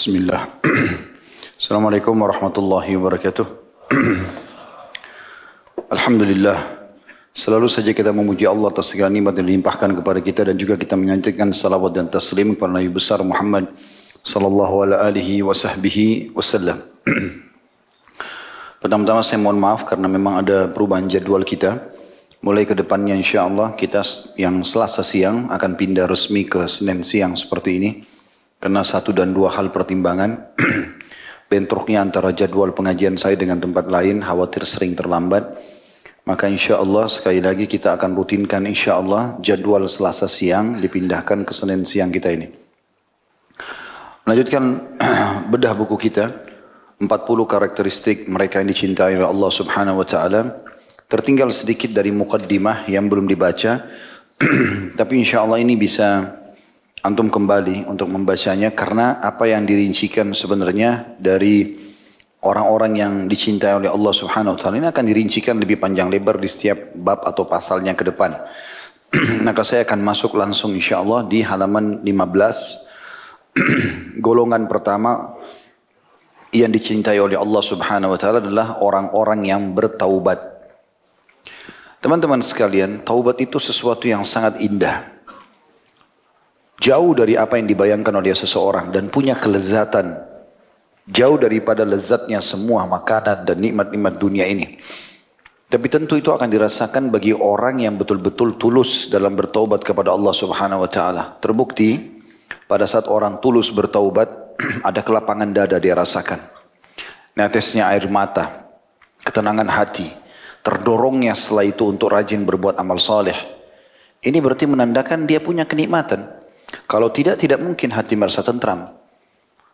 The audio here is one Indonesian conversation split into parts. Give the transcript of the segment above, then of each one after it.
Bismillah. Assalamualaikum warahmatullahi wabarakatuh. Alhamdulillah. Selalu saja kita memuji Allah atas segala nikmat yang dilimpahkan kepada kita dan juga kita menyanjungkan salawat dan taslim kepada Nabi besar Muhammad sallallahu alaihi wasallam. Pertama-tama saya mohon maaf karena memang ada perubahan jadwal kita. Mulai ke depannya insya Allah kita yang selasa siang akan pindah resmi ke Senin siang seperti ini. Karena satu dan dua hal pertimbangan. Bentroknya antara jadwal pengajian saya dengan tempat lain khawatir sering terlambat. Maka insya Allah sekali lagi kita akan rutinkan insya Allah jadwal selasa siang dipindahkan ke Senin siang kita ini. Melanjutkan bedah buku kita. 40 karakteristik mereka yang dicintai oleh Allah subhanahu wa ta'ala. Tertinggal sedikit dari mukaddimah yang belum dibaca. Tapi insya Allah ini bisa antum kembali untuk membacanya karena apa yang dirincikan sebenarnya dari orang-orang yang dicintai oleh Allah Subhanahu wa taala ini akan dirincikan lebih panjang lebar di setiap bab atau pasalnya ke depan. Maka saya akan masuk langsung insya Allah di halaman 15 golongan pertama yang dicintai oleh Allah Subhanahu wa taala adalah orang-orang yang bertaubat. Teman-teman sekalian, taubat itu sesuatu yang sangat indah. Jauh dari apa yang dibayangkan oleh seseorang dan punya kelezatan. Jauh daripada lezatnya semua makanan dan nikmat-nikmat dunia ini. Tapi tentu itu akan dirasakan bagi orang yang betul-betul tulus dalam bertaubat kepada Allah Subhanahu wa taala. Terbukti pada saat orang tulus bertaubat ada kelapangan dada dia rasakan. Netesnya air mata, ketenangan hati, terdorongnya setelah itu untuk rajin berbuat amal soleh. Ini berarti menandakan dia punya kenikmatan. Kalau tidak, tidak mungkin hati merasa tentram.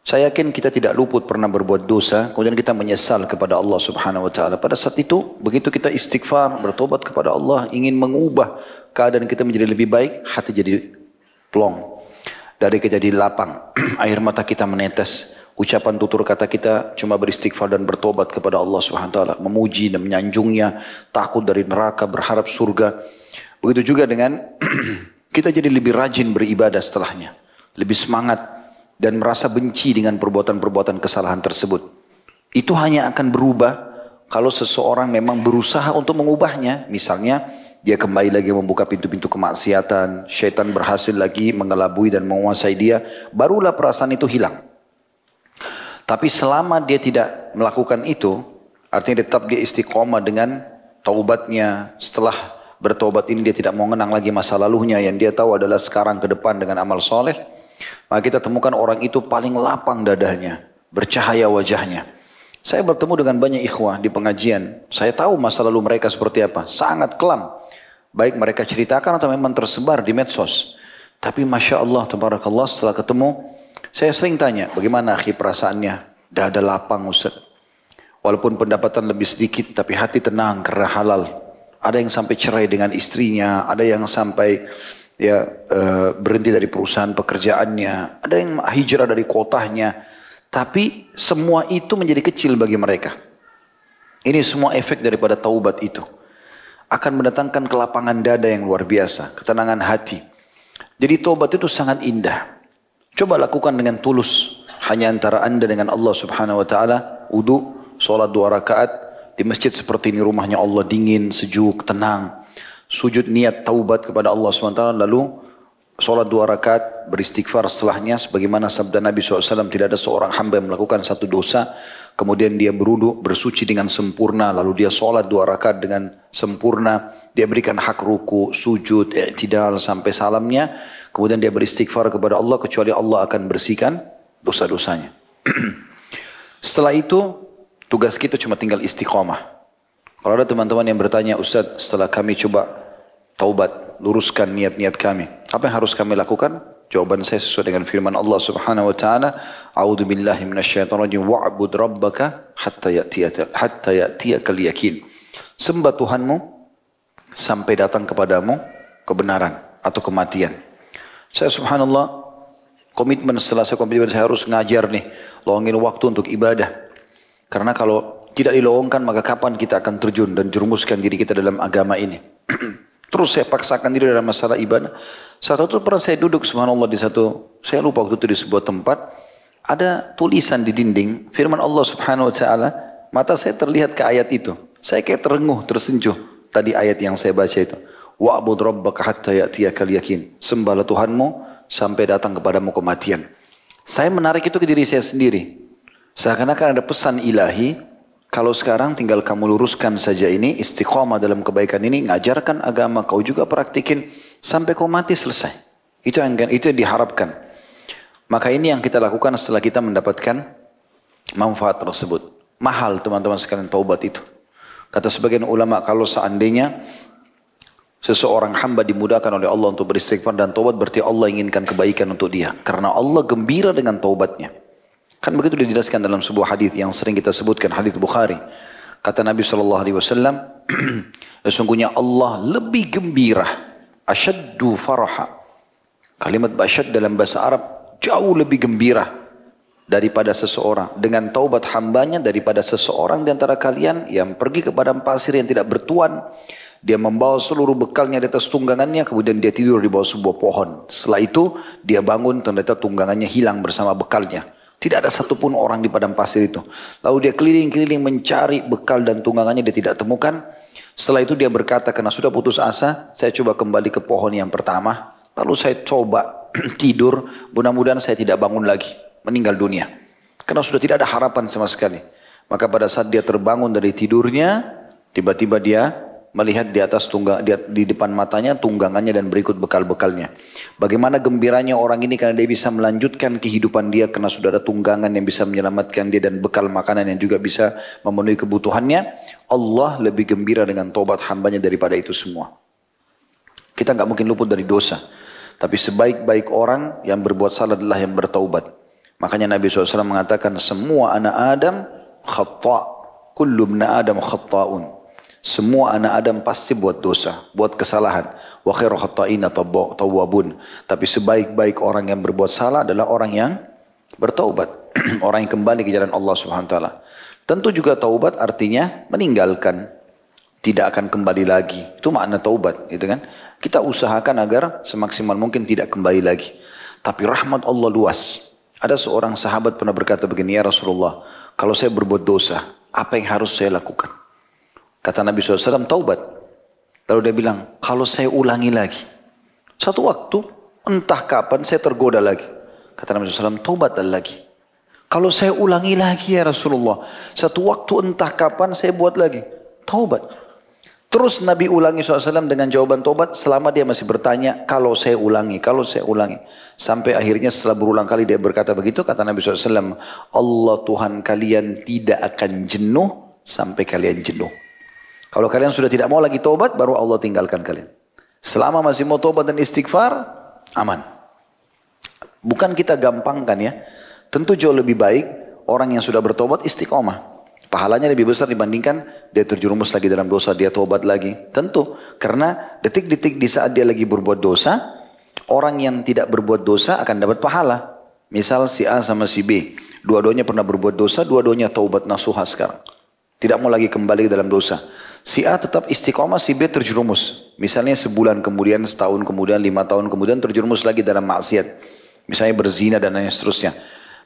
Saya yakin kita tidak luput pernah berbuat dosa, kemudian kita menyesal kepada Allah subhanahu wa ta'ala. Pada saat itu, begitu kita istighfar, bertobat kepada Allah, ingin mengubah keadaan kita menjadi lebih baik, hati jadi plong. Dari kejadian lapang, air mata kita menetes. Ucapan tutur kata kita cuma beristighfar dan bertobat kepada Allah subhanahu wa ta'ala. Memuji dan menyanjungnya, takut dari neraka, berharap surga. Begitu juga dengan Kita jadi lebih rajin beribadah setelahnya. Lebih semangat dan merasa benci dengan perbuatan-perbuatan kesalahan tersebut. Itu hanya akan berubah kalau seseorang memang berusaha untuk mengubahnya. Misalnya dia kembali lagi membuka pintu-pintu kemaksiatan, syaitan berhasil lagi mengelabui dan menguasai dia, barulah perasaan itu hilang. Tapi selama dia tidak melakukan itu, artinya tetap dia istiqomah dengan taubatnya setelah bertobat ini dia tidak mau mengenang lagi masa lalunya yang dia tahu adalah sekarang ke depan dengan amal soleh. Maka kita temukan orang itu paling lapang dadanya, bercahaya wajahnya. Saya bertemu dengan banyak ikhwah di pengajian. Saya tahu masa lalu mereka seperti apa. Sangat kelam. Baik mereka ceritakan atau memang tersebar di medsos. Tapi Masya Allah, Tabarakallah setelah ketemu, saya sering tanya, bagaimana akhi perasaannya? Dada lapang Ustaz. Walaupun pendapatan lebih sedikit, tapi hati tenang karena halal. Ada yang sampai cerai dengan istrinya, ada yang sampai ya uh, berhenti dari perusahaan pekerjaannya, ada yang hijrah dari kotanya. Tapi semua itu menjadi kecil bagi mereka. Ini semua efek daripada taubat itu. Akan mendatangkan kelapangan dada yang luar biasa, ketenangan hati. Jadi taubat itu sangat indah. Coba lakukan dengan tulus. Hanya antara anda dengan Allah subhanahu wa ta'ala. Udu, sholat dua rakaat, di masjid seperti ini rumahnya Allah dingin, sejuk, tenang. Sujud niat taubat kepada Allah SWT lalu sholat dua rakaat beristighfar setelahnya sebagaimana sabda Nabi SAW tidak ada seorang hamba yang melakukan satu dosa. Kemudian dia beruduk bersuci dengan sempurna lalu dia sholat dua rakaat dengan sempurna. Dia berikan hak ruku sujud i'tidal sampai salamnya. Kemudian dia beristighfar kepada Allah kecuali Allah akan bersihkan dosa-dosanya. Setelah itu Tugas kita cuma tinggal istiqomah. Kalau ada teman-teman yang bertanya, Ustaz, setelah kami coba taubat, luruskan niat-niat kami. Apa yang harus kami lakukan? Jawaban saya sesuai dengan firman Allah Subhanahu wa taala, "A'udzu billahi minasyaitonir rajim wa'bud rabbaka hatta ya'tiyaka hatta ya'tiyakal yakin." Sembah Tuhanmu sampai datang kepadamu kebenaran atau kematian. Saya subhanallah komitmen setelah saya komitmen saya harus ngajar nih, luangin waktu untuk ibadah. Karena kalau tidak dilowongkan maka kapan kita akan terjun dan jerumuskan diri kita dalam agama ini. Terus saya paksakan diri dalam masalah ibadah. Satu itu pernah saya duduk subhanallah di satu, saya lupa waktu itu di sebuah tempat. ada tulisan di dinding firman Allah Subhanahu wa taala, mata saya terlihat ke ayat itu. Saya kayak terenguh, tersenjuh tadi ayat yang saya baca itu. Wa'bud rabbaka hatta ya'tiyakal yakin. Sembahlah Tuhanmu sampai datang kepadamu kematian. Saya menarik itu ke diri saya sendiri. Seakan-akan ada pesan ilahi, kalau sekarang tinggal kamu luruskan saja ini, istiqomah dalam kebaikan ini, ngajarkan agama, kau juga praktikin, sampai kau mati selesai. Itu yang, itu yang diharapkan. Maka ini yang kita lakukan setelah kita mendapatkan manfaat tersebut. Mahal teman-teman sekalian taubat itu. Kata sebagian ulama kalau seandainya seseorang hamba dimudahkan oleh Allah untuk beristighfar dan taubat berarti Allah inginkan kebaikan untuk dia. Karena Allah gembira dengan taubatnya. Kan begitu dijelaskan dalam sebuah hadis yang sering kita sebutkan hadis Bukhari. Kata Nabi Shallallahu Alaihi Wasallam, sesungguhnya Allah lebih gembira, asyaddu faraha. Kalimat basyad dalam bahasa Arab jauh lebih gembira daripada seseorang dengan taubat hambanya daripada seseorang di antara kalian yang pergi ke padang pasir yang tidak bertuan dia membawa seluruh bekalnya di atas tunggangannya kemudian dia tidur di bawah sebuah pohon setelah itu dia bangun ternyata tunggangannya hilang bersama bekalnya tidak ada satupun orang di padang pasir itu lalu dia keliling-keliling mencari bekal dan tunggangannya dia tidak temukan setelah itu dia berkata karena sudah putus asa saya coba kembali ke pohon yang pertama lalu saya coba tidur mudah-mudahan saya tidak bangun lagi meninggal dunia. Karena sudah tidak ada harapan sama sekali. Maka pada saat dia terbangun dari tidurnya, tiba-tiba dia melihat di atas tunggang di, di depan matanya tunggangannya dan berikut bekal-bekalnya. Bagaimana gembiranya orang ini karena dia bisa melanjutkan kehidupan dia karena sudah ada tunggangan yang bisa menyelamatkan dia dan bekal makanan yang juga bisa memenuhi kebutuhannya. Allah lebih gembira dengan tobat hambanya daripada itu semua. Kita nggak mungkin luput dari dosa. Tapi sebaik-baik orang yang berbuat salah adalah yang bertaubat. Makanya Nabi SAW mengatakan semua anak Adam khata' kullu Adam khata'un. Semua anak Adam pasti buat dosa, buat kesalahan. Wa khairu khata'ina. Tapi sebaik-baik orang yang berbuat salah adalah orang yang bertaubat. orang yang kembali ke jalan Allah Subhanahu wa taala. Tentu juga taubat artinya meninggalkan tidak akan kembali lagi. Itu makna taubat, gitu kan? Kita usahakan agar semaksimal mungkin tidak kembali lagi. Tapi rahmat Allah luas. Ada seorang sahabat pernah berkata begini, ya Rasulullah, kalau saya berbuat dosa, apa yang harus saya lakukan? Kata Nabi SAW, taubat. Lalu dia bilang, kalau saya ulangi lagi. Satu waktu, entah kapan saya tergoda lagi. Kata Nabi SAW, taubat lagi. Kalau saya ulangi lagi ya Rasulullah. Satu waktu entah kapan saya buat lagi. Taubat. Terus Nabi ulangi SAW dengan jawaban tobat selama dia masih bertanya, kalau saya ulangi, kalau saya ulangi. Sampai akhirnya setelah berulang kali dia berkata begitu, kata Nabi SAW, Allah Tuhan kalian tidak akan jenuh sampai kalian jenuh. Kalau kalian sudah tidak mau lagi tobat, baru Allah tinggalkan kalian. Selama masih mau tobat dan istighfar, aman. Bukan kita gampangkan ya. Tentu jauh lebih baik orang yang sudah bertobat istiqomah. Pahalanya lebih besar dibandingkan dia terjerumus lagi dalam dosa, dia tobat lagi. Tentu, karena detik-detik di saat dia lagi berbuat dosa, orang yang tidak berbuat dosa akan dapat pahala. Misal si A sama si B, dua-duanya pernah berbuat dosa, dua-duanya taubat nasuha sekarang. Tidak mau lagi kembali ke dalam dosa. Si A tetap istiqomah, si B terjerumus. Misalnya sebulan kemudian, setahun kemudian, lima tahun kemudian terjerumus lagi dalam maksiat. Misalnya berzina dan lain seterusnya.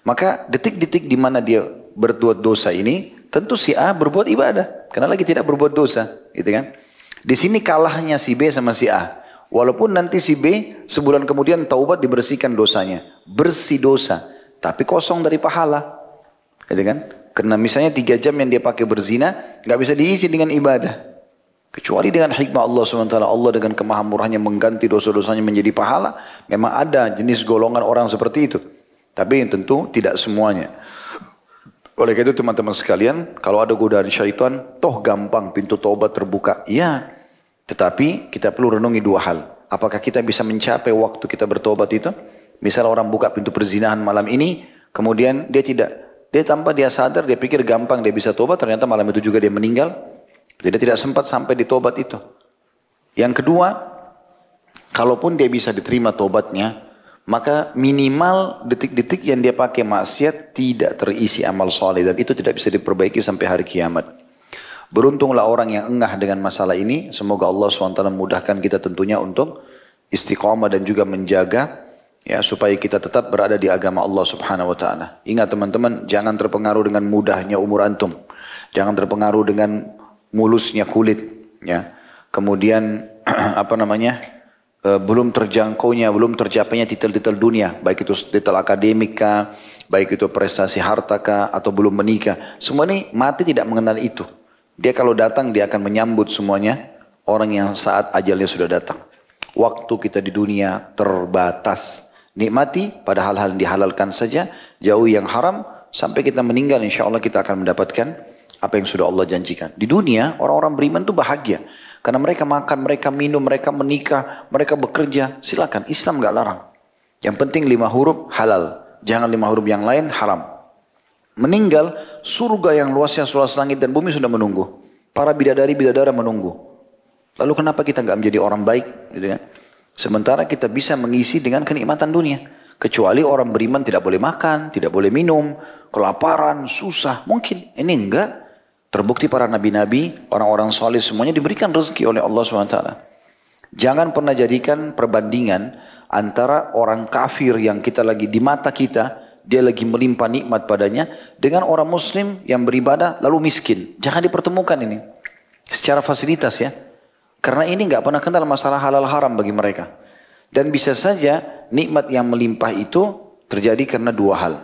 Maka detik-detik di mana dia berbuat dosa ini, tentu si A berbuat ibadah karena lagi tidak berbuat dosa, gitu kan? Di sini kalahnya si B sama si A. Walaupun nanti si B sebulan kemudian taubat dibersihkan dosanya, bersih dosa, tapi kosong dari pahala, gitu kan? Karena misalnya tiga jam yang dia pakai berzina, nggak bisa diisi dengan ibadah. Kecuali dengan hikmah Allah SWT, Allah dengan kemahamurahnya mengganti dosa-dosanya menjadi pahala. Memang ada jenis golongan orang seperti itu. Tapi tentu tidak semuanya. Oleh itu teman-teman sekalian, kalau ada godaan syaitan, toh gampang pintu taubat terbuka. Ya, tetapi kita perlu renungi dua hal. Apakah kita bisa mencapai waktu kita bertobat itu? Misal orang buka pintu perzinahan malam ini, kemudian dia tidak. Dia tanpa dia sadar, dia pikir gampang dia bisa tobat, ternyata malam itu juga dia meninggal. Jadi dia tidak sempat sampai di tobat itu. Yang kedua, kalaupun dia bisa diterima tobatnya, maka minimal detik-detik yang dia pakai maksiat tidak terisi amal soleh dan itu tidak bisa diperbaiki sampai hari kiamat. Beruntunglah orang yang engah dengan masalah ini. Semoga Allah SWT mudahkan kita tentunya untuk istiqomah dan juga menjaga ya supaya kita tetap berada di agama Allah Subhanahu wa taala. Ingat teman-teman, jangan terpengaruh dengan mudahnya umur antum. Jangan terpengaruh dengan mulusnya kulit, ya. Kemudian apa namanya? E, belum terjangkaunya, belum tercapainya titel-titel dunia, baik itu titel akademika, baik itu prestasi harta kah, atau belum menikah. Semua ini mati tidak mengenal itu. Dia kalau datang dia akan menyambut semuanya orang yang saat ajalnya sudah datang. Waktu kita di dunia terbatas. Nikmati pada hal-hal yang dihalalkan saja, jauh yang haram, sampai kita meninggal insya Allah kita akan mendapatkan apa yang sudah Allah janjikan. Di dunia orang-orang beriman itu bahagia. Karena mereka makan, mereka minum, mereka menikah, mereka bekerja. Silakan, Islam nggak larang. Yang penting lima huruf halal. Jangan lima huruf yang lain haram. Meninggal, surga yang luasnya seluas langit dan bumi sudah menunggu. Para bidadari-bidadara menunggu. Lalu kenapa kita nggak menjadi orang baik? Gitu kan? Sementara kita bisa mengisi dengan kenikmatan dunia. Kecuali orang beriman tidak boleh makan, tidak boleh minum, kelaparan, susah. Mungkin ini enggak. Terbukti para nabi-nabi, orang-orang soleh semuanya diberikan rezeki oleh Allah SWT. Jangan pernah jadikan perbandingan antara orang kafir yang kita lagi di mata kita dia lagi melimpah nikmat padanya dengan orang muslim yang beribadah lalu miskin. Jangan dipertemukan ini. Secara fasilitas ya. Karena ini nggak pernah kenal masalah halal haram bagi mereka. Dan bisa saja nikmat yang melimpah itu terjadi karena dua hal.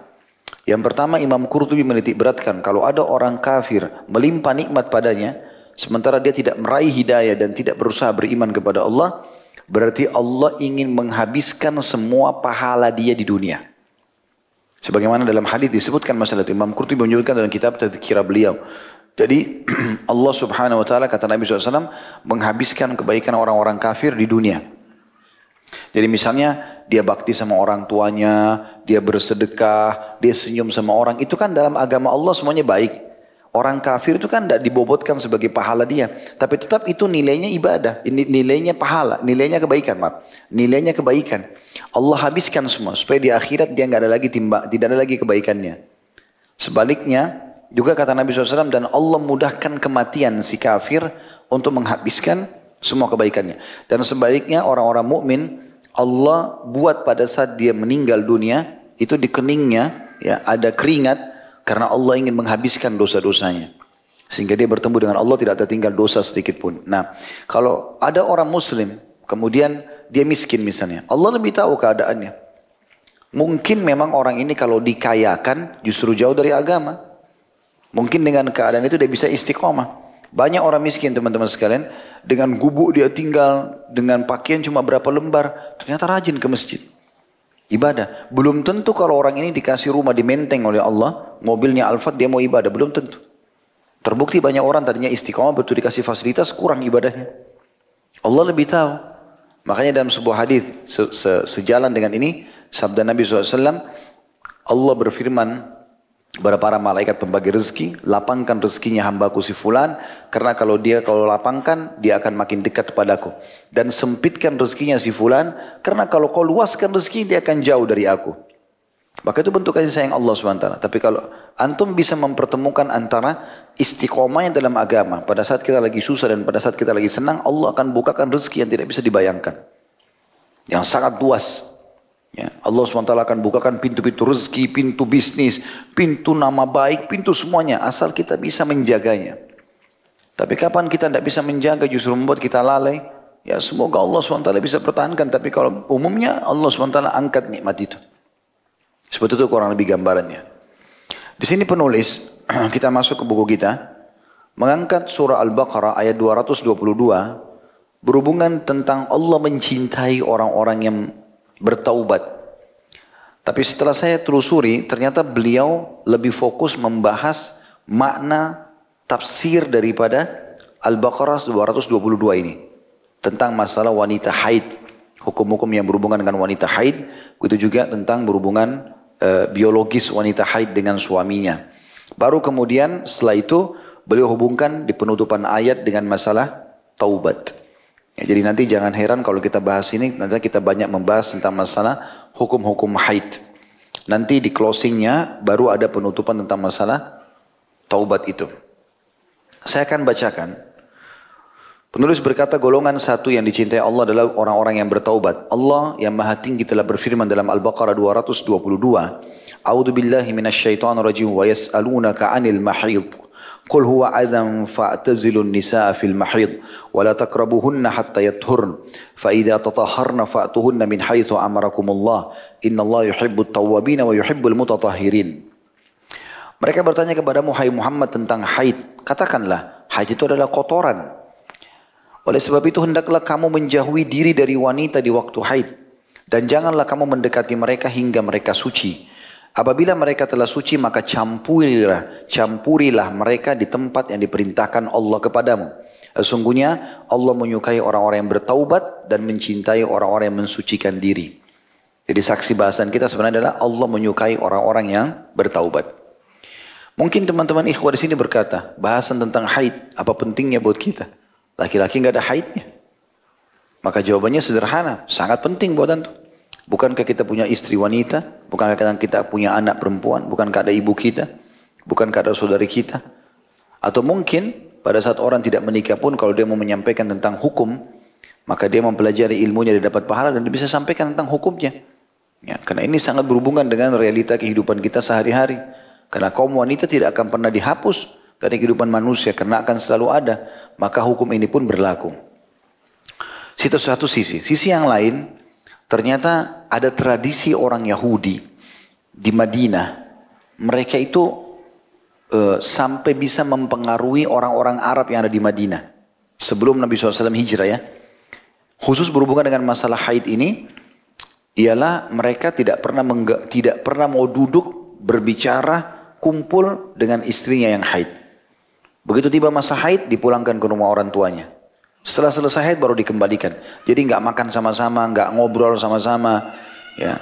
Yang pertama Imam Qurtubi menitik beratkan kalau ada orang kafir melimpah nikmat padanya sementara dia tidak meraih hidayah dan tidak berusaha beriman kepada Allah berarti Allah ingin menghabiskan semua pahala dia di dunia. Sebagaimana dalam hadis disebutkan masalah itu. Imam Qurtubi menyebutkan dalam kitab tadkira beliau. Jadi Allah subhanahu wa ta'ala kata Nabi SAW menghabiskan kebaikan orang-orang kafir di dunia. Jadi misalnya dia bakti sama orang tuanya, dia bersedekah, dia senyum sama orang. Itu kan dalam agama Allah semuanya baik. Orang kafir itu kan tidak dibobotkan sebagai pahala dia. Tapi tetap itu nilainya ibadah. Nilainya pahala. Nilainya kebaikan. Maaf. Nilainya kebaikan. Allah habiskan semua. Supaya di akhirat dia nggak ada lagi timba, tidak ada lagi kebaikannya. Sebaliknya, juga kata Nabi SAW, dan Allah mudahkan kematian si kafir untuk menghabiskan semua kebaikannya. Dan sebaliknya orang-orang mukmin Allah buat pada saat dia meninggal dunia, itu di keningnya ya ada keringat karena Allah ingin menghabiskan dosa-dosanya. Sehingga dia bertemu dengan Allah tidak tertinggal dosa sedikit pun. Nah, kalau ada orang muslim, kemudian dia miskin misalnya. Allah lebih tahu keadaannya. Mungkin memang orang ini kalau dikayakan justru jauh dari agama. Mungkin dengan keadaan itu dia bisa istiqomah. Banyak orang miskin teman-teman sekalian. Dengan gubuk dia tinggal, dengan pakaian cuma berapa lembar. Ternyata rajin ke masjid. Ibadah. Belum tentu kalau orang ini dikasih rumah di menteng oleh Allah, mobilnya Alphard dia mau ibadah. Belum tentu. Terbukti banyak orang tadinya istiqomah betul dikasih fasilitas kurang ibadahnya. Allah lebih tahu. Makanya dalam sebuah hadis se -se sejalan dengan ini sabda Nabi SAW Allah berfirman kepada para malaikat pembagi rezeki, lapangkan rezekinya hambaku si fulan, karena kalau dia kalau lapangkan, dia akan makin dekat kepadaku. Dan sempitkan rezekinya si fulan, karena kalau kau luaskan rezeki, dia akan jauh dari aku. Maka itu bentuk kasih sayang Allah SWT. Tapi kalau antum bisa mempertemukan antara istiqomah yang dalam agama, pada saat kita lagi susah dan pada saat kita lagi senang, Allah akan bukakan rezeki yang tidak bisa dibayangkan. Yang sangat luas. Ya, Allah SWT akan bukakan pintu-pintu rezeki, pintu bisnis, pintu nama baik, pintu semuanya. Asal kita bisa menjaganya. Tapi kapan kita tidak bisa menjaga justru membuat kita lalai. Ya semoga Allah SWT bisa pertahankan. Tapi kalau umumnya Allah SWT angkat nikmat itu. Seperti itu kurang lebih gambarannya. Di sini penulis, kita masuk ke buku kita. Mengangkat surah Al-Baqarah ayat 222. Berhubungan tentang Allah mencintai orang-orang yang bertaubat. Tapi setelah saya telusuri, ternyata beliau lebih fokus membahas makna tafsir daripada Al-Baqarah 222 ini. Tentang masalah wanita haid. Hukum-hukum yang berhubungan dengan wanita haid. Itu juga tentang berhubungan e, biologis wanita haid dengan suaminya. Baru kemudian setelah itu beliau hubungkan di penutupan ayat dengan masalah taubat. Ya, jadi nanti jangan heran kalau kita bahas ini, nanti kita banyak membahas tentang masalah hukum-hukum haid. Nanti di closingnya baru ada penutupan tentang masalah taubat itu. Saya akan bacakan Penulis berkata golongan satu yang dicintai Allah adalah orang-orang yang bertaubat. Allah yang maha tinggi telah berfirman dalam Al-Baqarah 222. A'udhu rajim wa yas'alunaka anil mahid. Qul huwa adhan fa'tazilun nisa'a fil mahid wa la taqrabuhunna hatta yathurn. Fa idza tataharna fa'tuhunna min haitsu amarakumullah. Innallaha yuhibbut tawwabin wa yuhibbul mutatahhirin Mereka bertanya kepada Muhammad Muhammad tentang haid katakanlah haid itu adalah kotoran. Oleh sebab itu hendaklah kamu menjauhi diri dari wanita di waktu haid. Dan janganlah kamu mendekati mereka hingga mereka suci. Apabila mereka telah suci maka campurilah, campurilah mereka di tempat yang diperintahkan Allah kepadamu. Sesungguhnya Allah menyukai orang-orang yang bertaubat dan mencintai orang-orang yang mensucikan diri. Jadi saksi bahasan kita sebenarnya adalah Allah menyukai orang-orang yang bertaubat. Mungkin teman-teman ikhwah di sini berkata, bahasan tentang haid, apa pentingnya buat kita? Laki-laki nggak ada haidnya. Maka jawabannya sederhana, sangat penting buat antum. Bukankah kita punya istri wanita? Bukankah kita punya anak perempuan? Bukankah ada ibu kita? Bukankah ada saudari kita? Atau mungkin pada saat orang tidak menikah pun kalau dia mau menyampaikan tentang hukum, maka dia mempelajari ilmunya dia dapat pahala dan dia bisa sampaikan tentang hukumnya. Ya, karena ini sangat berhubungan dengan realita kehidupan kita sehari-hari. Karena kaum wanita tidak akan pernah dihapus dari kehidupan manusia karena akan selalu ada. Maka hukum ini pun berlaku. Situ satu sisi. Sisi yang lain, ternyata ada tradisi orang Yahudi di Madinah. Mereka itu uh, sampai bisa mempengaruhi orang-orang Arab yang ada di Madinah. Sebelum Nabi SAW hijrah ya. Khusus berhubungan dengan masalah haid ini, ialah mereka tidak pernah tidak pernah mau duduk berbicara kumpul dengan istrinya yang haid. Begitu tiba masa haid dipulangkan ke rumah orang tuanya. Setelah selesai haid baru dikembalikan. Jadi nggak makan sama-sama, nggak ngobrol sama-sama. Ya.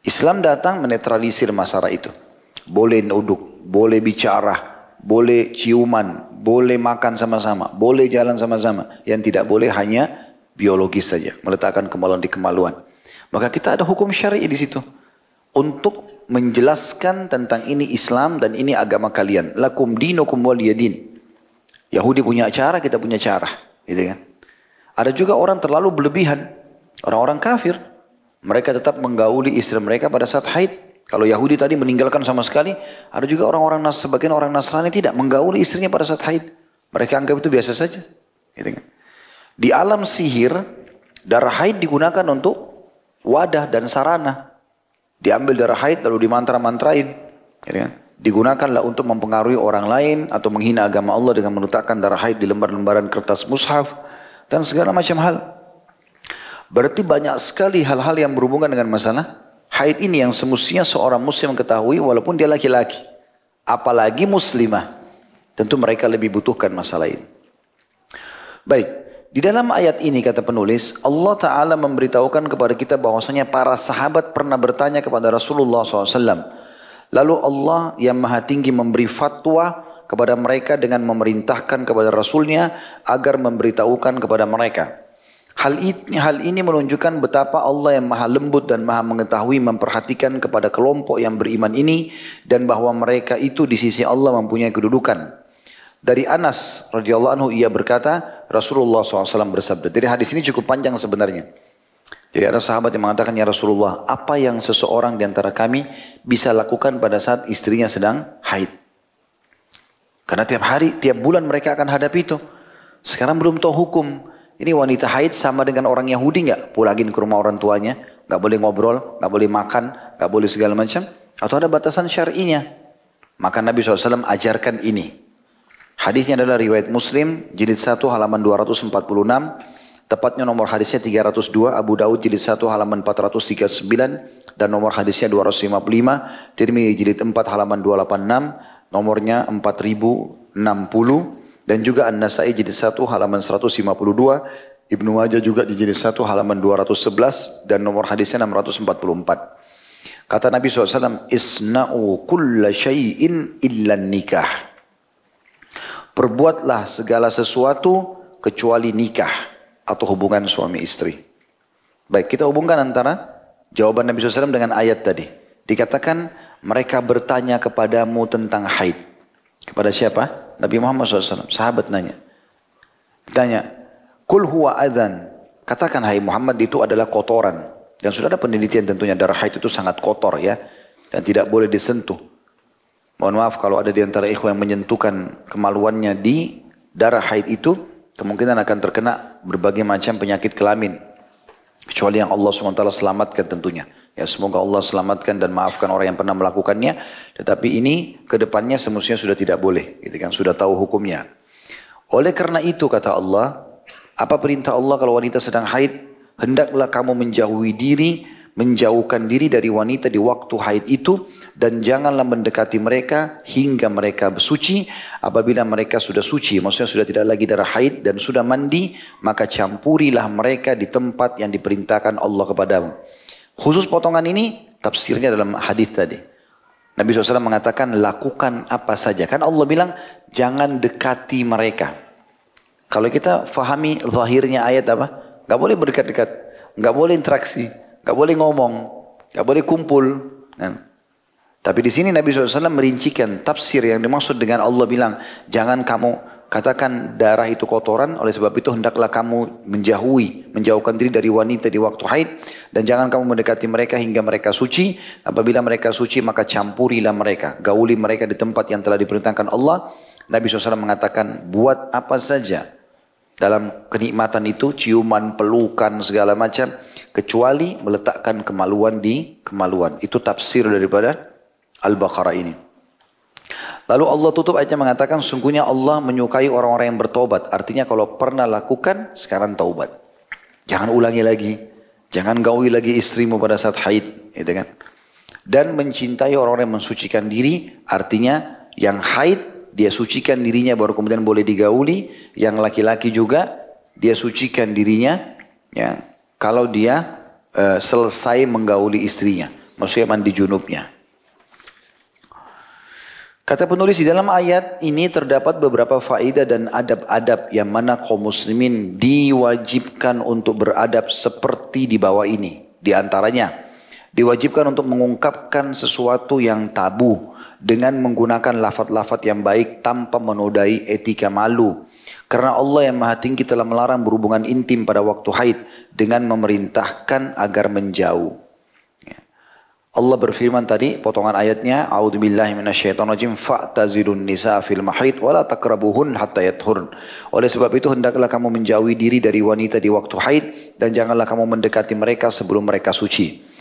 Islam datang menetralisir masalah itu. Boleh duduk, boleh bicara, boleh ciuman, boleh makan sama-sama, boleh jalan sama-sama. Yang tidak boleh hanya biologis saja, meletakkan kemaluan di kemaluan. Maka kita ada hukum syar'i di situ untuk menjelaskan tentang ini Islam dan ini agama kalian. Lakum dinukum waliyadin. Yahudi punya cara, kita punya cara. Gitu kan? Ada juga orang terlalu berlebihan. Orang-orang kafir. Mereka tetap menggauli istri mereka pada saat haid. Kalau Yahudi tadi meninggalkan sama sekali. Ada juga orang-orang sebagian orang Nasrani tidak menggauli istrinya pada saat haid. Mereka anggap itu biasa saja. Gitu kan? Di alam sihir, darah haid digunakan untuk wadah dan sarana. Diambil darah haid lalu dimantra-mantrain. Ya kan? Digunakanlah untuk mempengaruhi orang lain atau menghina agama Allah dengan meletakkan darah haid di lembar-lembaran kertas mushaf dan segala macam hal. Berarti banyak sekali hal-hal yang berhubungan dengan masalah haid ini yang semestinya seorang muslim ketahui walaupun dia laki-laki. Apalagi muslimah. Tentu mereka lebih butuhkan masalah ini. Baik, di dalam ayat ini kata penulis, Allah Ta'ala memberitahukan kepada kita bahwasanya para sahabat pernah bertanya kepada Rasulullah SAW. Lalu Allah yang maha tinggi memberi fatwa kepada mereka dengan memerintahkan kepada Rasulnya agar memberitahukan kepada mereka. Hal ini, hal ini menunjukkan betapa Allah yang maha lembut dan maha mengetahui memperhatikan kepada kelompok yang beriman ini dan bahwa mereka itu di sisi Allah mempunyai kedudukan. Dari Anas radhiyallahu anhu ia berkata, Rasulullah SAW bersabda. Jadi hadis ini cukup panjang sebenarnya. Jadi ada sahabat yang mengatakan, Ya Rasulullah, apa yang seseorang di antara kami bisa lakukan pada saat istrinya sedang haid? Karena tiap hari, tiap bulan mereka akan hadapi itu. Sekarang belum tahu hukum. Ini wanita haid sama dengan orang Yahudi nggak? Pulangin ke rumah orang tuanya, nggak boleh ngobrol, nggak boleh makan, nggak boleh segala macam. Atau ada batasan syar'inya. Maka Nabi SAW ajarkan ini. Hadisnya adalah riwayat Muslim, jilid 1 halaman 246, tepatnya nomor hadisnya 302, Abu Daud jilid 1 halaman 439, dan nomor hadisnya 255, Tirmidzi jilid 4 halaman 286, nomornya 4060, dan juga An-Nasai jilid 1 halaman 152, Ibnu Majah juga di jilid 1 halaman 211, dan nomor hadisnya 644. Kata Nabi SAW, Isna'u kulla syai'in illa nikah. Perbuatlah segala sesuatu kecuali nikah atau hubungan suami istri. Baik, kita hubungkan antara jawaban Nabi SAW dengan ayat tadi. Dikatakan mereka bertanya kepadamu tentang haid. Kepada siapa? Nabi Muhammad SAW. Sahabat nanya. Tanya, Kul huwa adhan. Katakan hai Muhammad itu adalah kotoran. Dan sudah ada penelitian tentunya darah haid itu sangat kotor ya. Dan tidak boleh disentuh. Mohon maaf kalau ada di antara ikhwan yang menyentuhkan kemaluannya di darah haid itu. Kemungkinan akan terkena berbagai macam penyakit kelamin. Kecuali yang Allah SWT selamatkan tentunya. Ya semoga Allah selamatkan dan maafkan orang yang pernah melakukannya. Tetapi ini ke depannya semestinya sudah tidak boleh. Gitu kan, sudah tahu hukumnya. Oleh karena itu kata Allah, apa perintah Allah kalau wanita sedang haid? Hendaklah kamu menjauhi diri, menjauhkan diri dari wanita di waktu haid itu dan janganlah mendekati mereka hingga mereka bersuci. Apabila mereka sudah suci, maksudnya sudah tidak lagi darah haid dan sudah mandi, maka campurilah mereka di tempat yang diperintahkan Allah kepadamu. Khusus potongan ini tafsirnya dalam hadis tadi. Nabi SAW mengatakan lakukan apa saja. Kan Allah bilang jangan dekati mereka. Kalau kita fahami zahirnya ayat apa? Gak boleh berdekat-dekat. Gak boleh interaksi. Gak boleh ngomong. Gak boleh kumpul. Kan? Tapi di sini Nabi SAW merincikan tafsir yang dimaksud dengan Allah bilang jangan kamu Katakan darah itu kotoran, oleh sebab itu hendaklah kamu menjauhi, menjauhkan diri dari wanita di waktu haid. Dan jangan kamu mendekati mereka hingga mereka suci. Apabila mereka suci maka campurilah mereka. Gauli mereka di tempat yang telah diperintahkan Allah. Nabi SAW mengatakan buat apa saja dalam kenikmatan itu, ciuman, pelukan, segala macam. Kecuali meletakkan kemaluan di kemaluan. Itu tafsir daripada Al-Baqarah ini. Lalu Allah tutup ayatnya mengatakan sungguhnya Allah menyukai orang-orang yang bertobat. Artinya kalau pernah lakukan sekarang taubat. Jangan ulangi lagi. Jangan gauli lagi istrimu pada saat haid. Gitu kan. Dan mencintai orang-orang yang mensucikan diri. Artinya yang haid dia sucikan dirinya baru kemudian boleh digauli. Yang laki-laki juga dia sucikan dirinya. Ya, kalau dia uh, selesai menggauli istrinya. Maksudnya mandi junubnya. Kata penulis di dalam ayat ini terdapat beberapa faedah dan adab-adab yang mana kaum muslimin diwajibkan untuk beradab seperti di bawah ini. Di antaranya, diwajibkan untuk mengungkapkan sesuatu yang tabu dengan menggunakan lafat-lafat yang baik tanpa menodai etika malu. Karena Allah yang maha tinggi telah melarang berhubungan intim pada waktu haid dengan memerintahkan agar menjauh. Allah berfirman tadi potongan ayatnya A'udzubillahi minasyaitonirrajim fa'tazilun nisa fil mahid wala takrabuhun hatta yathurn. Oleh sebab itu hendaklah kamu menjauhi diri dari wanita di waktu haid dan janganlah kamu mendekati mereka sebelum mereka suci.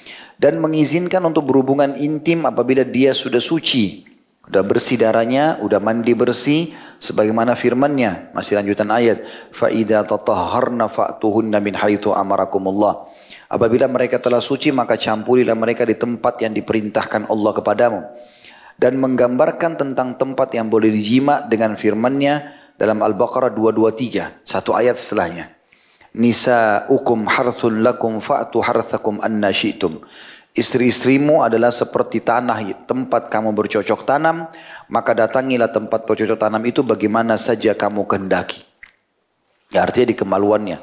Dan mengizinkan untuk berhubungan intim apabila dia sudah suci. Sudah bersih darahnya, sudah mandi bersih sebagaimana firman-Nya. Masih lanjutan ayat, fa idza tatahharna fa'tuhunna min haitsu amarakumullah. Apabila mereka telah suci maka campurilah mereka di tempat yang diperintahkan Allah kepadamu. Dan menggambarkan tentang tempat yang boleh dijima dengan firmannya dalam Al-Baqarah 223. Satu ayat setelahnya. Nisa'ukum harthun lakum fa'tu harthakum anna syi'tum. Istri-istrimu adalah seperti tanah tempat kamu bercocok tanam, maka datangilah tempat bercocok tanam itu bagaimana saja kamu kehendaki. Ya, artinya di kemaluannya.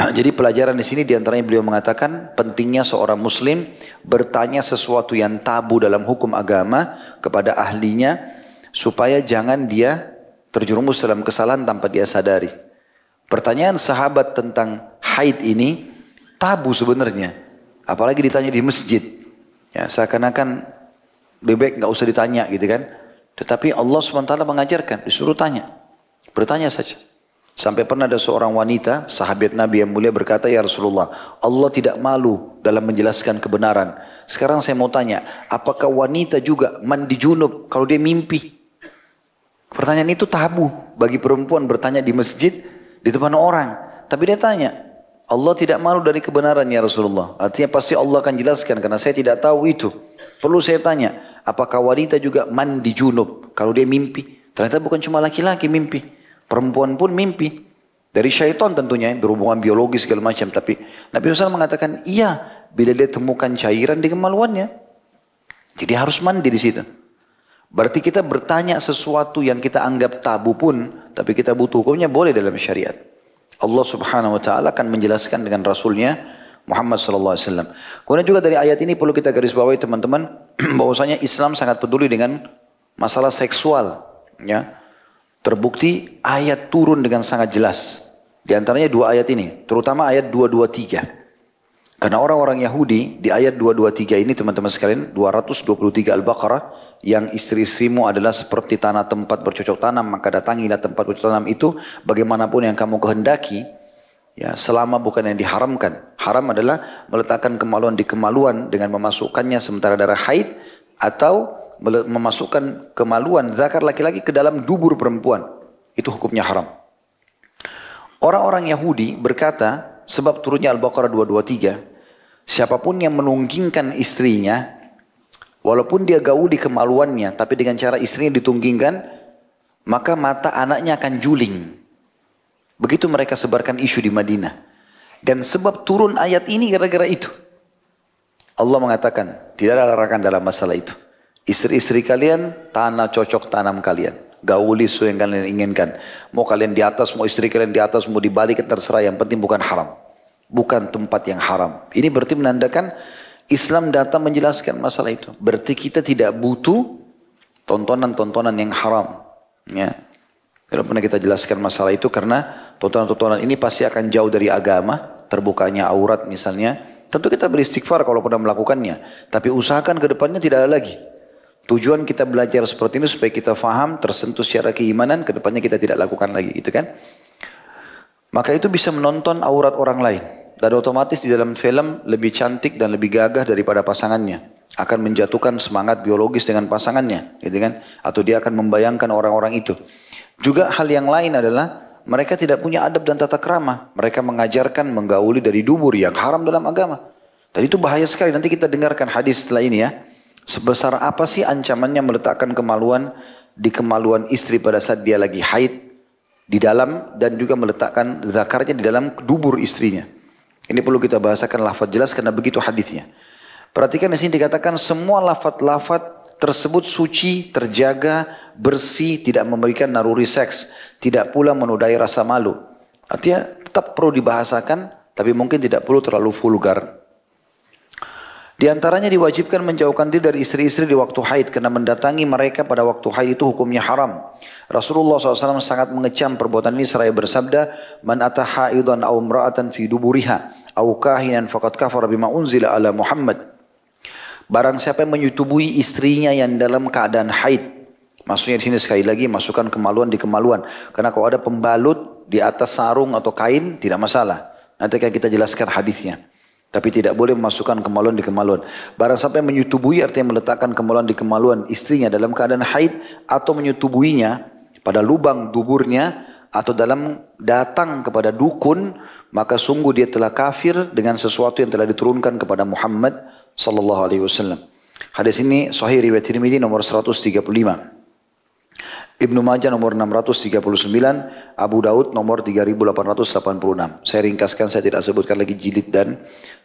Jadi pelajaran di sini di antaranya beliau mengatakan pentingnya seorang muslim bertanya sesuatu yang tabu dalam hukum agama kepada ahlinya supaya jangan dia terjerumus dalam kesalahan tanpa dia sadari. Pertanyaan sahabat tentang haid ini tabu sebenarnya. Apalagi ditanya di masjid. Ya, seakan-akan bebek nggak usah ditanya gitu kan. Tetapi Allah SWT mengajarkan, disuruh tanya. Bertanya saja. Sampai pernah ada seorang wanita, sahabat Nabi yang mulia berkata, Ya Rasulullah, Allah tidak malu dalam menjelaskan kebenaran. Sekarang saya mau tanya, apakah wanita juga mandi junub kalau dia mimpi? Pertanyaan itu tabu bagi perempuan bertanya di masjid, di depan orang. Tapi dia tanya, Allah tidak malu dari kebenaran ya Rasulullah. Artinya pasti Allah akan jelaskan karena saya tidak tahu itu. Perlu saya tanya, apakah wanita juga mandi junub kalau dia mimpi? Ternyata bukan cuma laki-laki mimpi. Perempuan pun mimpi. Dari syaitan tentunya berhubungan biologis segala macam. Tapi Nabi SAW mengatakan iya bila dia temukan cairan di kemaluannya. Jadi harus mandi di situ. Berarti kita bertanya sesuatu yang kita anggap tabu pun, tapi kita butuh hukumnya boleh dalam syariat. Allah Subhanahu wa taala akan menjelaskan dengan rasulnya Muhammad sallallahu alaihi wasallam. Kemudian juga dari ayat ini perlu kita garis bawahi teman-teman bahwasanya Islam sangat peduli dengan masalah seksual, ya. Terbukti ayat turun dengan sangat jelas. Di antaranya dua ayat ini, terutama ayat 223. Karena orang-orang Yahudi di ayat 223 ini teman-teman sekalian 223 Al-Baqarah yang istri-istrimu adalah seperti tanah tempat bercocok tanam maka datangilah tempat bercocok tanam itu bagaimanapun yang kamu kehendaki ya selama bukan yang diharamkan. Haram adalah meletakkan kemaluan di kemaluan dengan memasukkannya sementara darah haid atau memasukkan kemaluan zakar laki-laki ke dalam dubur perempuan. Itu hukumnya haram. Orang-orang Yahudi berkata, sebab turunnya Al-Baqarah 223, siapa pun yang menunggingkan istrinya, walaupun dia gauli kemaluannya, tapi dengan cara istrinya ditunggingkan, maka mata anaknya akan juling. Begitu mereka sebarkan isu di Madinah. Dan sebab turun ayat ini gara-gara itu. Allah mengatakan, tidak ada larangan dalam masalah itu. Istri-istri kalian, tanah cocok tanam kalian. Gauli sesuai yang kalian inginkan. Mau kalian di atas, mau istri kalian di atas, mau dibalik, terserah. Yang penting bukan haram. Bukan tempat yang haram. Ini berarti menandakan Islam datang menjelaskan masalah itu. Berarti kita tidak butuh tontonan-tontonan yang haram. Ya. Tidak pernah kita jelaskan masalah itu karena tontonan-tontonan ini pasti akan jauh dari agama. Terbukanya aurat misalnya. Tentu kita beristighfar kalau pernah melakukannya. Tapi usahakan ke depannya tidak ada lagi. Tujuan kita belajar seperti ini supaya kita faham, tersentuh secara keimanan, ke depannya kita tidak lakukan lagi, gitu kan? Maka itu bisa menonton aurat orang lain. Dan otomatis di dalam film lebih cantik dan lebih gagah daripada pasangannya. Akan menjatuhkan semangat biologis dengan pasangannya, gitu kan? Atau dia akan membayangkan orang-orang itu. Juga hal yang lain adalah mereka tidak punya adab dan tata kerama. Mereka mengajarkan menggauli dari dubur yang haram dalam agama. Dan itu bahaya sekali. Nanti kita dengarkan hadis setelah ini ya. Sebesar apa sih ancamannya meletakkan kemaluan di kemaluan istri pada saat dia lagi haid di dalam dan juga meletakkan zakarnya di dalam dubur istrinya. Ini perlu kita bahasakan lafaz jelas karena begitu hadisnya. Perhatikan di sini dikatakan semua lafaz-lafaz tersebut suci, terjaga, bersih, tidak memberikan naruri seks, tidak pula menodai rasa malu. Artinya tetap perlu dibahasakan, tapi mungkin tidak perlu terlalu vulgar. Di antaranya diwajibkan menjauhkan diri dari istri-istri di waktu haid karena mendatangi mereka pada waktu haid itu hukumnya haram. Rasulullah SAW sangat mengecam perbuatan ini seraya bersabda, "Man ata haidan aw imra'atan fi duburiha aw kahinan faqad kafara bima unzila ala Muhammad." Barang siapa yang menyutubui istrinya yang dalam keadaan haid, maksudnya di sini sekali lagi masukkan kemaluan di kemaluan. Karena kalau ada pembalut di atas sarung atau kain tidak masalah. Nanti kita jelaskan hadisnya. Tapi tidak boleh memasukkan kemaluan di kemaluan. Barang sampai menyutubui artinya meletakkan kemaluan di kemaluan istrinya dalam keadaan haid atau menyutubuinya pada lubang duburnya atau dalam datang kepada dukun maka sungguh dia telah kafir dengan sesuatu yang telah diturunkan kepada Muhammad sallallahu alaihi wasallam. Hadis ini sahih riwayat Tirmidzi nomor 135. Ibnu Majah nomor 639, Abu Daud nomor 3886. Saya ringkaskan, saya tidak sebutkan lagi jilid dan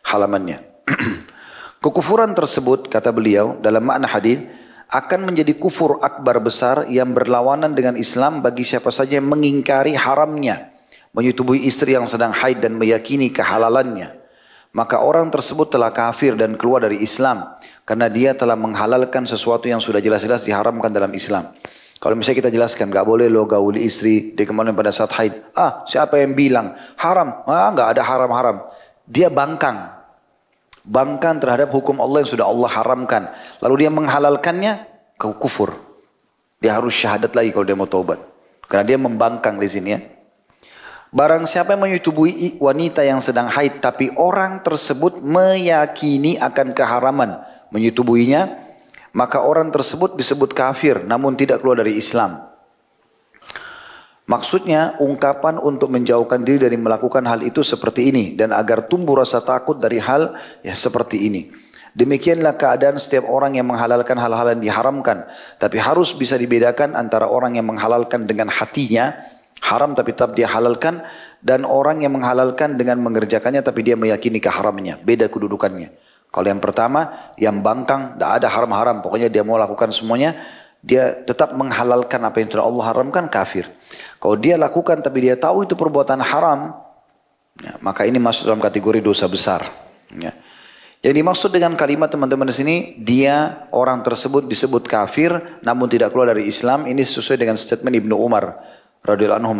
halamannya. Kekufuran tersebut, kata beliau, dalam makna hadis akan menjadi kufur akbar besar yang berlawanan dengan Islam bagi siapa saja yang mengingkari haramnya, menyetubui istri yang sedang haid dan meyakini kehalalannya. Maka orang tersebut telah kafir dan keluar dari Islam karena dia telah menghalalkan sesuatu yang sudah jelas-jelas diharamkan dalam Islam. Kalau misalnya kita jelaskan, gak boleh lo gauli istri di kemarin pada saat haid. Ah, siapa yang bilang? Haram. Ah, gak ada haram-haram. Dia bangkang. Bangkang terhadap hukum Allah yang sudah Allah haramkan. Lalu dia menghalalkannya, ke kufur. Dia harus syahadat lagi kalau dia mau taubat. Karena dia membangkang di sini ya. Barang siapa yang menyetubui wanita yang sedang haid tapi orang tersebut meyakini akan keharaman menyetubuinya, maka orang tersebut disebut kafir namun tidak keluar dari Islam. Maksudnya ungkapan untuk menjauhkan diri dari melakukan hal itu seperti ini dan agar tumbuh rasa takut dari hal ya seperti ini. Demikianlah keadaan setiap orang yang menghalalkan hal-hal yang diharamkan. Tapi harus bisa dibedakan antara orang yang menghalalkan dengan hatinya, haram tapi tetap dia halalkan, dan orang yang menghalalkan dengan mengerjakannya tapi dia meyakini keharamannya. Beda kedudukannya. Kalau yang pertama, yang bangkang, tidak ada haram-haram. Pokoknya dia mau lakukan semuanya, dia tetap menghalalkan apa yang telah Allah haramkan, kafir. Kalau dia lakukan tapi dia tahu itu perbuatan haram, ya, maka ini masuk dalam kategori dosa besar. Ya. Yang dimaksud dengan kalimat teman-teman di sini, dia orang tersebut disebut kafir namun tidak keluar dari Islam. Ini sesuai dengan statement Ibnu Umar radhiyallahu anhu.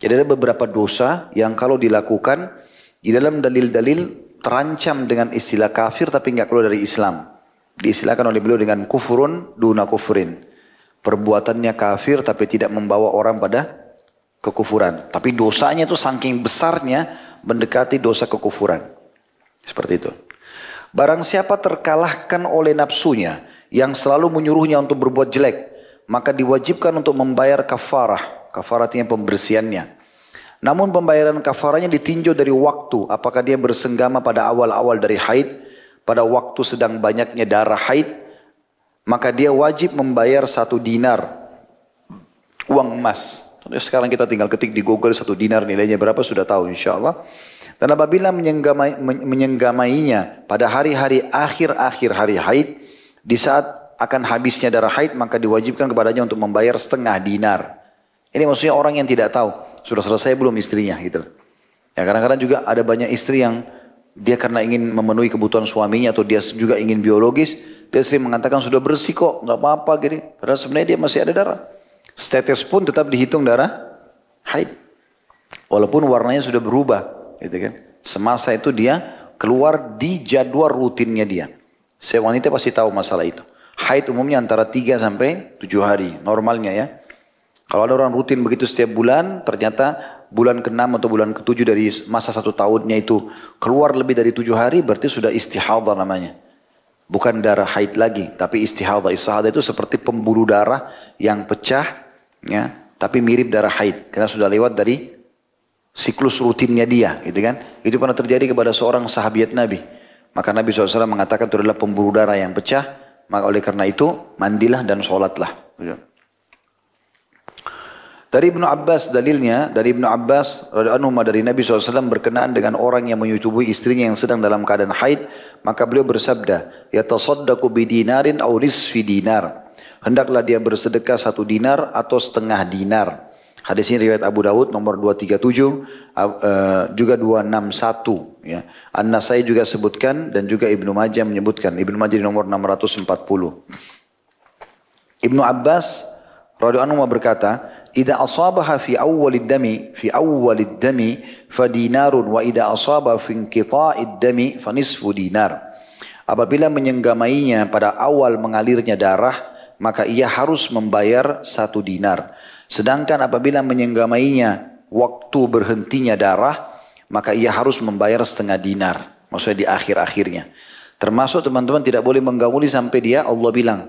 Jadi ada beberapa dosa yang kalau dilakukan di dalam dalil-dalil terancam dengan istilah kafir tapi nggak keluar dari Islam. Diistilahkan oleh beliau dengan kufurun duna kufurin. Perbuatannya kafir tapi tidak membawa orang pada kekufuran. Tapi dosanya itu saking besarnya mendekati dosa kekufuran. Seperti itu. Barang siapa terkalahkan oleh nafsunya yang selalu menyuruhnya untuk berbuat jelek, maka diwajibkan untuk membayar kafarah. Kafarah artinya pembersihannya. Namun pembayaran kafarahnya ditinjau dari waktu. Apakah dia bersenggama pada awal-awal dari haid, pada waktu sedang banyaknya darah haid, maka dia wajib membayar satu dinar uang emas. Sekarang kita tinggal ketik di Google satu dinar nilainya berapa sudah tahu insya Allah. Dan apabila menyenggamai, menyenggamainya pada hari-hari akhir-akhir hari haid, di saat akan habisnya darah haid, maka diwajibkan kepadanya untuk membayar setengah dinar. Ini maksudnya orang yang tidak tahu, sudah selesai belum istrinya gitu. Ya kadang-kadang juga ada banyak istri yang dia karena ingin memenuhi kebutuhan suaminya atau dia juga ingin biologis, dia sering mengatakan sudah bersih kok, nggak apa-apa gini. Padahal sebenarnya dia masih ada darah. Status pun tetap dihitung darah haid. Walaupun warnanya sudah berubah gitu kan. Semasa itu dia keluar di jadwal rutinnya dia. Saya wanita pasti tahu masalah itu. Haid umumnya antara 3 sampai 7 hari normalnya ya. Kalau ada orang rutin begitu setiap bulan, ternyata bulan ke-6 atau bulan ke-7 dari masa satu tahunnya itu keluar lebih dari 7 hari, berarti sudah istihadah namanya. Bukan darah haid lagi, tapi istihadah. Istihadah itu seperti pembuluh darah yang pecah, ya, tapi mirip darah haid. Karena sudah lewat dari siklus rutinnya dia, gitu kan? Itu pernah terjadi kepada seorang sahabat Nabi. Maka Nabi SAW mengatakan itu adalah pembuluh darah yang pecah, maka oleh karena itu mandilah dan sholatlah. Dari Ibnu Abbas dalilnya, dari Ibnu Abbas radhiyallahu dari Nabi SAW berkenaan dengan orang yang menyetubui istrinya yang sedang dalam keadaan haid, maka beliau bersabda, ya tasaddaqu bidinarin aw nisfi dinar. Hendaklah dia bersedekah satu dinar atau setengah dinar. Hadis ini riwayat Abu Dawud nomor 237 uh, juga 261 ya. An-Nasai juga sebutkan dan juga Ibnu Majah menyebutkan. Ibnu Majah di nomor 640. Ibnu Abbas radhiyallahu anhu berkata, "Idza asabaha fi awwalid dami fi awwalid dami fa dinarun wa idza asaba fi inqita'id dami fa nisfu dinar." Apabila menyenggamainya pada awal mengalirnya darah, maka ia harus membayar satu dinar. Sedangkan apabila menyenggamainya waktu berhentinya darah, maka ia harus membayar setengah dinar. Maksudnya di akhir-akhirnya. Termasuk teman-teman tidak boleh menggauli sampai dia Allah bilang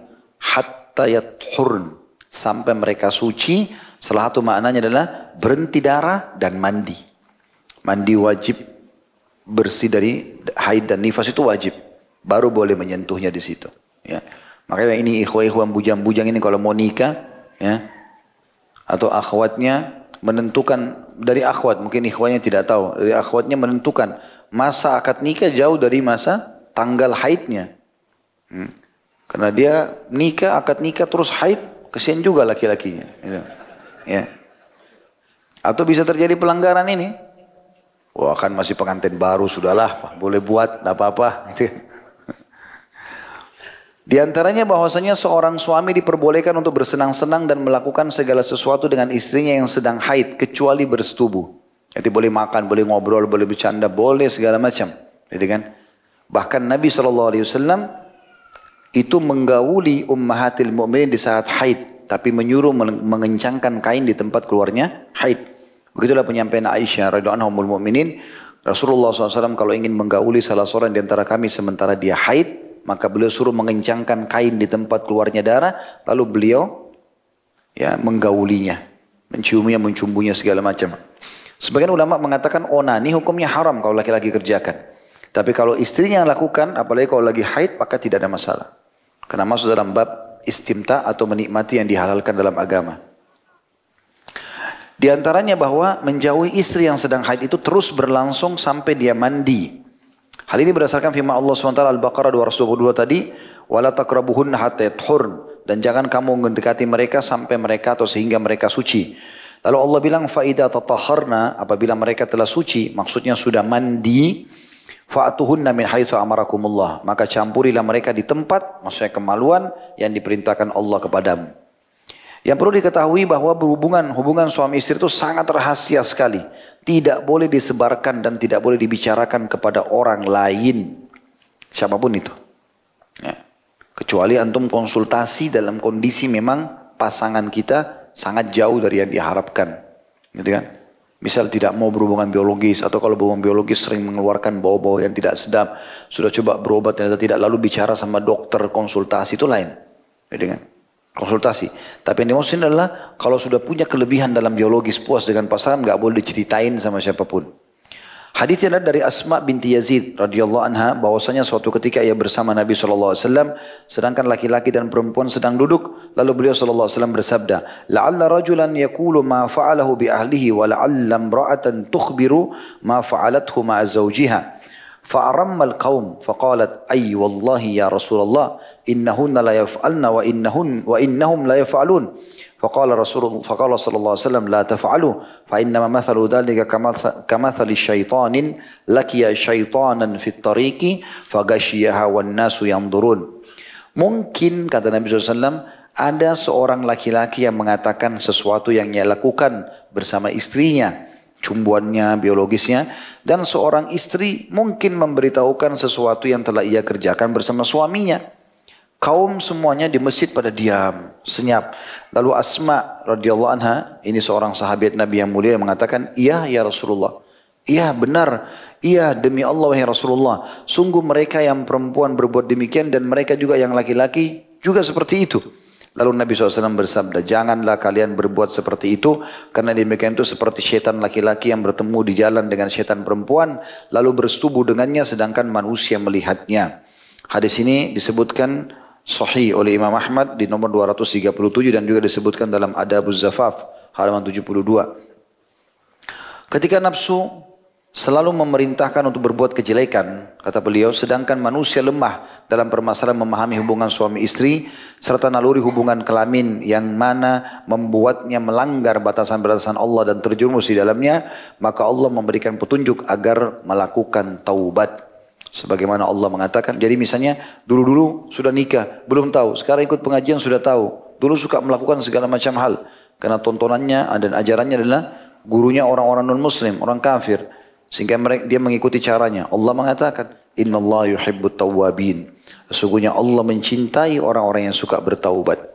hatta yathurn sampai mereka suci. Salah satu maknanya adalah berhenti darah dan mandi. Mandi wajib bersih dari haid dan nifas itu wajib. Baru boleh menyentuhnya di situ. Ya. Makanya ini ikhwah-ikhwan bujang-bujang ini kalau mau nikah, ya, atau akhwatnya menentukan dari akhwat mungkin ikhwanya tidak tahu dari akhwatnya menentukan masa akad nikah jauh dari masa tanggal haidnya hmm. karena dia nikah akad nikah terus haid kesian juga laki-lakinya gitu. ya atau bisa terjadi pelanggaran ini wah kan masih pengantin baru sudahlah boleh buat apa-apa gitu. Di antaranya bahwasanya seorang suami diperbolehkan untuk bersenang-senang dan melakukan segala sesuatu dengan istrinya yang sedang haid kecuali bersetubuh. Jadi boleh makan, boleh ngobrol, boleh bercanda, boleh segala macam. Gitu kan? Bahkan Nabi SAW itu menggauli ummahatil mu'minin di saat haid. Tapi menyuruh mengencangkan kain di tempat keluarnya haid. Begitulah penyampaian Aisyah radhiyallahu anha mu'minin. Rasulullah SAW kalau ingin menggauli salah seorang di antara kami sementara dia haid, maka beliau suruh mengencangkan kain di tempat keluarnya darah, lalu beliau ya menggaulinya, menciumnya, mencumbunya segala macam. Sebagian ulama mengatakan onani hukumnya haram kalau laki-laki kerjakan. Tapi kalau istrinya yang lakukan, apalagi kalau lagi haid, maka tidak ada masalah. Karena masuk dalam bab istimta atau menikmati yang dihalalkan dalam agama. Di antaranya bahwa menjauhi istri yang sedang haid itu terus berlangsung sampai dia mandi. Hal ini berdasarkan firman Allah SWT Al-Baqarah 222 tadi, wala takrabuhunna hatta dan jangan kamu mendekati mereka sampai mereka atau sehingga mereka suci. Lalu Allah bilang faida tataharna apabila mereka telah suci, maksudnya sudah mandi, Fa'atuhunna min haitsu amarakumullah. Maka campurilah mereka di tempat, maksudnya kemaluan yang diperintahkan Allah kepadamu. Yang perlu diketahui bahwa berhubungan hubungan suami istri itu sangat rahasia sekali. Tidak boleh disebarkan dan tidak boleh dibicarakan kepada orang lain. Siapa pun itu. Ya. Kecuali antum konsultasi dalam kondisi memang pasangan kita sangat jauh dari yang diharapkan. Gitu kan? Misal tidak mau berhubungan biologis atau kalau berhubungan biologis sering mengeluarkan bau-bau yang tidak sedap. Sudah coba berobat ternyata tidak lalu bicara sama dokter konsultasi itu lain. Gitu kan? Konsultasi. Tapi yang dimaksud adalah kalau sudah punya kelebihan dalam biologis puas dengan pasangan nggak boleh diceritain sama siapa pun. Hadis adalah dari Asma binti Yazid radhiyallahu anha bahwasanya suatu ketika ia bersama Nabi sallallahu alaihi wasallam sedangkan laki-laki dan perempuan sedang duduk lalu beliau sallallahu alaihi wasallam bersabda la'alla rajulan yaqulu ma fa'alahu bi ahlihi wa la'alla imra'atan tukhbiru ma fa'alathu ma zawjiha فأرم القوم فقالت أي والله يا رسول الله إنهن لا يفعلن وإنهن وإنهم لا يفعلون فقال رسول فقال صلى الله عليه وسلم لا تفعلوا فإنما مثل ذلك كمثل الشيطان lakiya syaitanan fit tariqi fagashiyaha wan nasu yandurun. Kata Nabi SAW ada seorang laki-laki yang mengatakan sesuatu yang ia lakukan bersama istrinya cumbuannya, biologisnya. Dan seorang istri mungkin memberitahukan sesuatu yang telah ia kerjakan bersama suaminya. Kaum semuanya di masjid pada diam, senyap. Lalu Asma radhiyallahu anha, ini seorang sahabat Nabi yang mulia yang mengatakan, "Iya ya Rasulullah." Iya benar, iya demi Allah ya Rasulullah. Sungguh mereka yang perempuan berbuat demikian dan mereka juga yang laki-laki juga seperti itu. Lalu Nabi SAW bersabda, janganlah kalian berbuat seperti itu, karena demikian itu seperti setan laki-laki yang bertemu di jalan dengan setan perempuan, lalu bersetubuh dengannya sedangkan manusia melihatnya. Hadis ini disebutkan sahih oleh Imam Ahmad di nomor 237 dan juga disebutkan dalam Adabuz Zafaf halaman 72. Ketika nafsu selalu memerintahkan untuk berbuat kejelekan, kata beliau, sedangkan manusia lemah dalam permasalahan memahami hubungan suami istri serta naluri hubungan kelamin yang mana membuatnya melanggar batasan-batasan Allah dan terjerumus di dalamnya, maka Allah memberikan petunjuk agar melakukan taubat. Sebagaimana Allah mengatakan, jadi misalnya dulu-dulu sudah nikah, belum tahu. Sekarang ikut pengajian sudah tahu. Dulu suka melakukan segala macam hal. Karena tontonannya dan ajarannya adalah gurunya orang-orang non-muslim, orang kafir. Sehingga mereka, dia mengikuti caranya. Allah mengatakan, Inna Allah yuhibbut tawabin. Sesungguhnya Allah mencintai orang-orang yang suka bertaubat.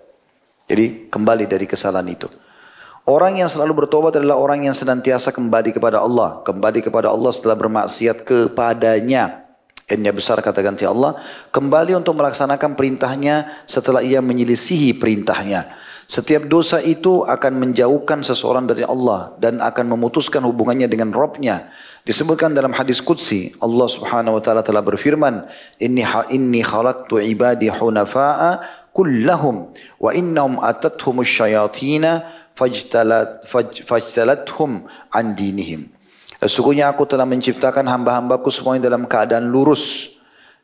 Jadi kembali dari kesalahan itu. Orang yang selalu bertobat adalah orang yang senantiasa kembali kepada Allah. Kembali kepada Allah setelah bermaksiat kepadanya. N-nya besar kata ganti Allah. Kembali untuk melaksanakan perintahnya setelah ia menyelisihi perintahnya. Setiap dosa itu akan menjauhkan seseorang dari Allah dan akan memutuskan hubungannya dengan Robnya. Disebutkan dalam hadis Qudsi, Allah subhanahu wa ta'ala telah berfirman, Inni, inni khalaqtu ibadi hunafa'a kullahum wa innahum atathum syayatina fajtalat, faj, fajtalathum an dinihim. Sesungguhnya aku telah menciptakan hamba-hambaku semuanya dalam keadaan lurus.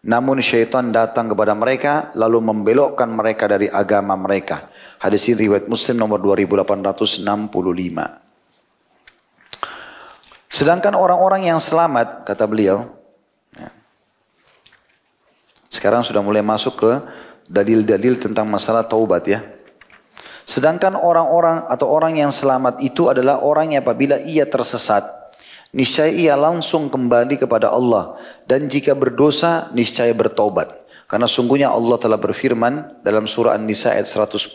Namun syaitan datang kepada mereka lalu membelokkan mereka dari agama mereka. Hadis ini riwayat Muslim nomor 2865. Sedangkan orang-orang yang selamat, kata beliau, ya. sekarang sudah mulai masuk ke dalil-dalil tentang masalah taubat ya. Sedangkan orang-orang atau orang yang selamat itu adalah orang yang apabila ia tersesat, niscaya ia langsung kembali kepada Allah dan jika berdosa niscaya bertobat. Karena sungguhnya Allah telah berfirman dalam surah An-Nisa ayat 110,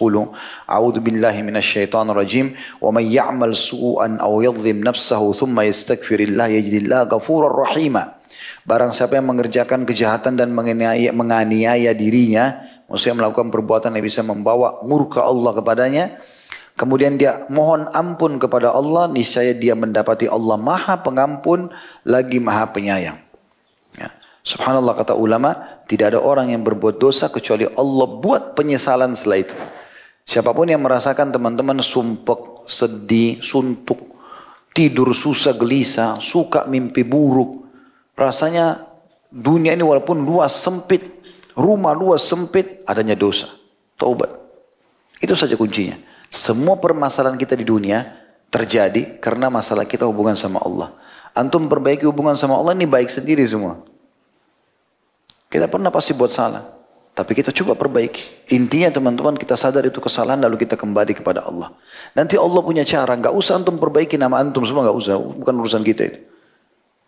A'udzu billahi minasyaitonir rajim, "Wa may ya'mal su'an aw yadhlim nafsahu thumma yastaghfirillah yajidillah ghafurur rahima." Barang siapa yang mengerjakan kejahatan dan menganiaya, menganiaya dirinya, maksudnya melakukan perbuatan yang bisa membawa murka Allah kepadanya, Kemudian dia mohon ampun kepada Allah, niscaya dia mendapati Allah maha pengampun, lagi maha penyayang. Ya. Subhanallah kata ulama, tidak ada orang yang berbuat dosa kecuali Allah buat penyesalan setelah itu. Siapa pun yang merasakan teman-teman sumpek, sedih, suntuk, tidur susah gelisah, suka mimpi buruk. Rasanya dunia ini walaupun luas sempit, rumah luas sempit, adanya dosa. Taubat. Itu saja kuncinya. Semua permasalahan kita di dunia terjadi karena masalah kita hubungan sama Allah. Antum perbaiki hubungan sama Allah ini baik sendiri semua. Kita pernah pasti buat salah. Tapi kita coba perbaiki. Intinya teman-teman kita sadar itu kesalahan lalu kita kembali kepada Allah. Nanti Allah punya cara. Nggak usah antum perbaiki nama antum semua nggak usah. Bukan urusan kita itu.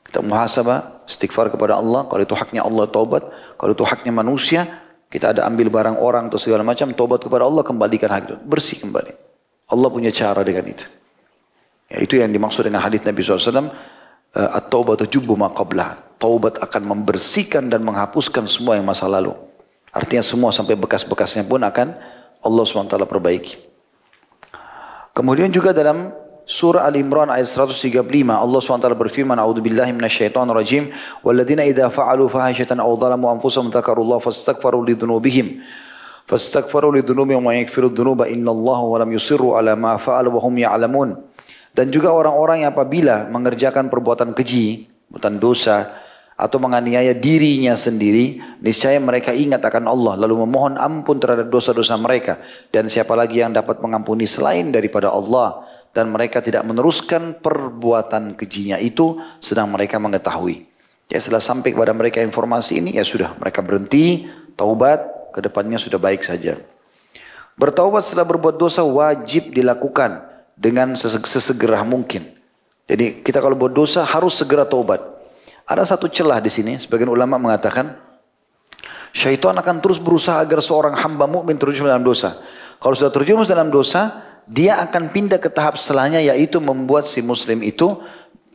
Kita muhasabah, istighfar kepada Allah. Kalau itu haknya Allah taubat. Kalau itu haknya manusia, kita ada ambil barang orang atau segala macam, taubat kepada Allah, kembalikan hak itu. Bersih kembali. Allah punya cara dengan itu. Ya, itu yang dimaksud dengan hadis Nabi SAW. Eh, At-taubat tujubu maqablah. Taubat akan membersihkan dan menghapuskan semua yang masa lalu. Artinya semua sampai bekas-bekasnya pun akan Allah SWT perbaiki. Kemudian juga dalam surah Al Imran ayat 135 Allah SWT berfirman A'udzu billahi minasyaitonir rajim walladzina idza fa'alu fahishatan aw dhalamu anfusahum dzakarullaha fastaghfaru lidzunubihim fastaghfaru lidzunubihim wa yaghfiru dzunuba innallaha wa lam yusirru ala ma fa'alu wa hum dan juga orang-orang yang apabila mengerjakan perbuatan keji, perbuatan dosa, atau menganiaya dirinya sendiri, niscaya mereka ingat akan Allah lalu memohon ampun terhadap dosa-dosa mereka dan siapa lagi yang dapat mengampuni selain daripada Allah dan mereka tidak meneruskan perbuatan kejinya itu sedang mereka mengetahui. Ya setelah sampai kepada mereka informasi ini ya sudah mereka berhenti, taubat, ke depannya sudah baik saja. Bertaubat setelah berbuat dosa wajib dilakukan dengan sesegera mungkin. Jadi kita kalau buat dosa harus segera taubat. Ada satu celah di sini, sebagian ulama mengatakan, syaitan akan terus berusaha agar seorang hamba mukmin terjerumus dalam dosa. Kalau sudah terjerumus dalam dosa, dia akan pindah ke tahap setelahnya yaitu membuat si muslim itu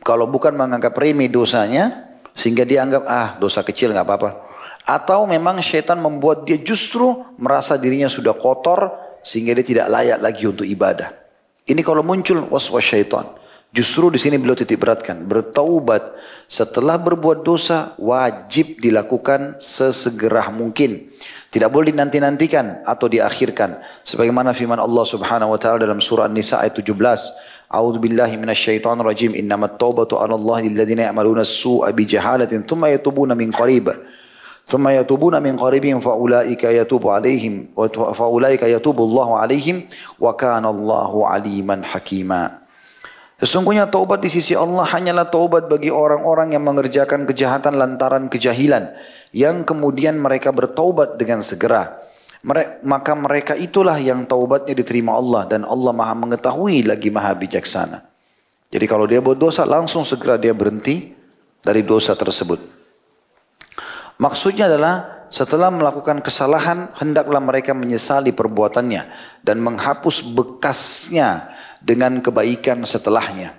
kalau bukan menganggap remeh dosanya sehingga dia anggap ah dosa kecil nggak apa-apa. Atau memang syaitan membuat dia justru merasa dirinya sudah kotor sehingga dia tidak layak lagi untuk ibadah. Ini kalau muncul was-was syaitan. Justru di sini beliau titik beratkan, bertaubat setelah berbuat dosa wajib dilakukan sesegera mungkin. Tidak boleh dinanti-nantikan atau diakhirkan. Sebagaimana firman Allah Subhanahu wa taala dalam surah An-Nisa ayat 17. A'udzu billahi minasyaitonir rajim. Innamat taubatu 'ala Allah lil ladzina ya'maluna as-su'a bi jahalatin thumma yatubuna min qarib. ثم يتوبون من قريبهم فأولئك يتوب عليهم فأولئك يتوب الله عليهم وكان الله عليما حكيما Sesungguhnya taubat di sisi Allah hanyalah taubat bagi orang-orang yang mengerjakan kejahatan lantaran kejahilan. Yang kemudian mereka bertaubat dengan segera. Maka mereka itulah yang taubatnya diterima Allah. Dan Allah maha mengetahui lagi maha bijaksana. Jadi kalau dia buat dosa langsung segera dia berhenti dari dosa tersebut. Maksudnya adalah setelah melakukan kesalahan hendaklah mereka menyesali perbuatannya dan menghapus bekasnya dengan kebaikan setelahnya.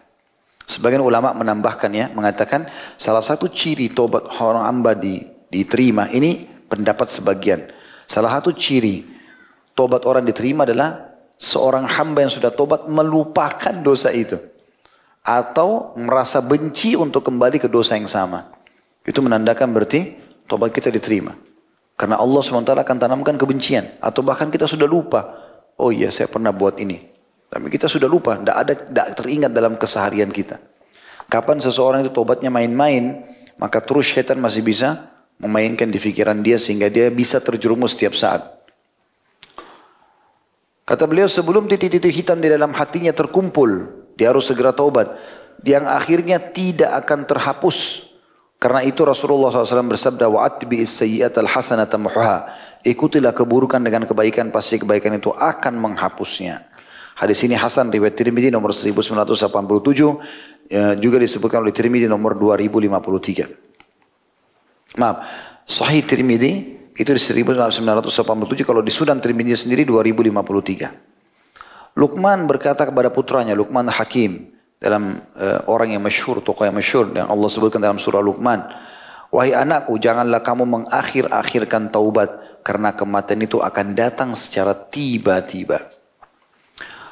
Sebagian ulama menambahkan ya, mengatakan salah satu ciri tobat orang hamba di, diterima. Ini pendapat sebagian. Salah satu ciri tobat orang diterima adalah seorang hamba yang sudah tobat melupakan dosa itu. Atau merasa benci untuk kembali ke dosa yang sama. Itu menandakan berarti tobat kita diterima. Karena Allah SWT akan tanamkan kebencian. Atau bahkan kita sudah lupa. Oh iya saya pernah buat ini. Tapi kita sudah lupa, tidak ada, tidak teringat dalam keseharian kita. Kapan seseorang itu tobatnya main-main, maka terus syaitan masih bisa memainkan di pikiran dia sehingga dia bisa terjerumus setiap saat. Kata beliau sebelum titik-titik hitam di dalam hatinya terkumpul, dia harus segera taubat. Yang akhirnya tidak akan terhapus. Karena itu Rasulullah SAW bersabda, وَأَتْبِئِ السَّيِّئَةَ الْحَسَنَةَ مُحْهَا Ikutilah keburukan dengan kebaikan, pasti kebaikan itu akan menghapusnya. Hadis ini Hasan riwayat Tirmidzi nomor 1987 ya, juga disebutkan oleh Tirmidzi nomor 2053. Maaf, Sahih Tirmidzi itu di 1987 kalau di Sudan Tirmidzi sendiri 2053. Luqman berkata kepada putranya Luqman Hakim dalam uh, orang yang masyhur, tokoh yang masyhur yang Allah sebutkan dalam surah Luqman. Wahai anakku, janganlah kamu mengakhir-akhirkan taubat karena kematian itu akan datang secara tiba-tiba.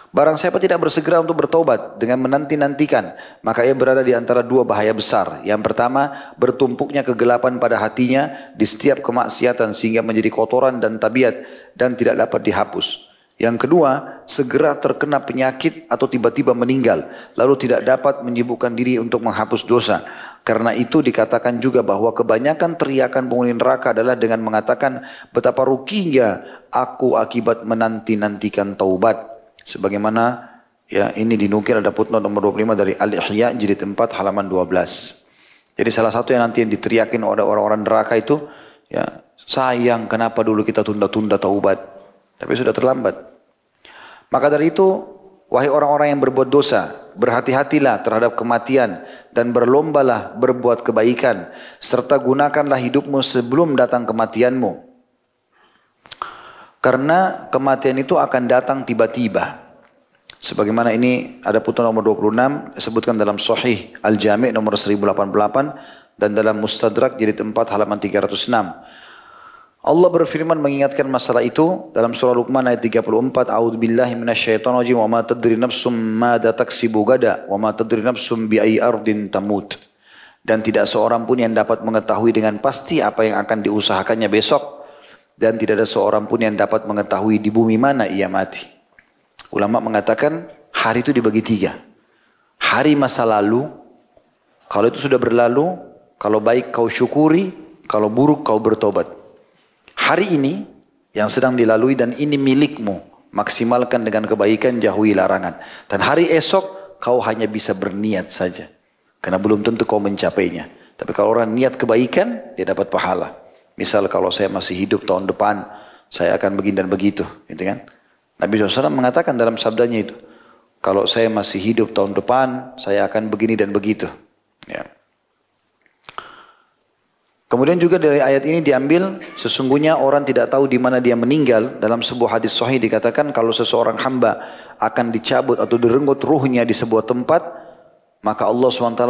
Barang siapa tidak bersegera untuk bertobat dengan menanti-nantikan, maka ia berada di antara dua bahaya besar. Yang pertama, bertumpuknya kegelapan pada hatinya di setiap kemaksiatan sehingga menjadi kotoran dan tabiat dan tidak dapat dihapus. Yang kedua, segera terkena penyakit atau tiba-tiba meninggal, lalu tidak dapat menyibukkan diri untuk menghapus dosa. Karena itu dikatakan juga bahwa kebanyakan teriakan penghuni neraka adalah dengan mengatakan betapa ruginya aku akibat menanti-nantikan taubat. Sebagaimana ya ini dinukil ada footnote nomor 25 dari Al-Ihya jilid 4 halaman 12. Jadi salah satu yang nanti yang diteriakin oleh orang-orang neraka itu Ya, sayang kenapa dulu kita tunda-tunda taubat. Tapi sudah terlambat. Maka dari itu, wahai orang-orang yang berbuat dosa, berhati-hatilah terhadap kematian dan berlombalah berbuat kebaikan serta gunakanlah hidupmu sebelum datang kematianmu. Karena kematian itu akan datang tiba-tiba. Sebagaimana ini ada putuh nomor 26 disebutkan dalam Sahih Al-Jami' nomor 1088 dan dalam Mustadrak jilid 4 halaman 306. Allah berfirman mengingatkan masalah itu dalam surah Luqman ayat 34 A'udzubillahi minasyaitonirrajim wa ma tadri nafsum madza taksibu gada wa ma tadri nafsum bi ayyi ardin tamut. Dan tidak seorang pun yang dapat mengetahui dengan pasti apa yang akan diusahakannya besok dan tidak ada seorang pun yang dapat mengetahui di bumi mana ia mati. Ulama mengatakan hari itu dibagi tiga. Hari masa lalu, kalau itu sudah berlalu, kalau baik kau syukuri, kalau buruk kau bertobat. Hari ini yang sedang dilalui dan ini milikmu, maksimalkan dengan kebaikan, jauhi larangan. Dan hari esok kau hanya bisa berniat saja. Karena belum tentu kau mencapainya. Tapi kalau orang niat kebaikan, dia dapat pahala. Misal kalau saya masih hidup tahun depan, saya akan begini dan begitu. Gitu kan? Nabi SAW mengatakan dalam sabdanya itu, kalau saya masih hidup tahun depan, saya akan begini dan begitu. Ya. Kemudian juga dari ayat ini diambil sesungguhnya orang tidak tahu di mana dia meninggal. Dalam sebuah hadis sahih dikatakan kalau seseorang hamba akan dicabut atau direnggut ruhnya di sebuah tempat, maka Allah SWT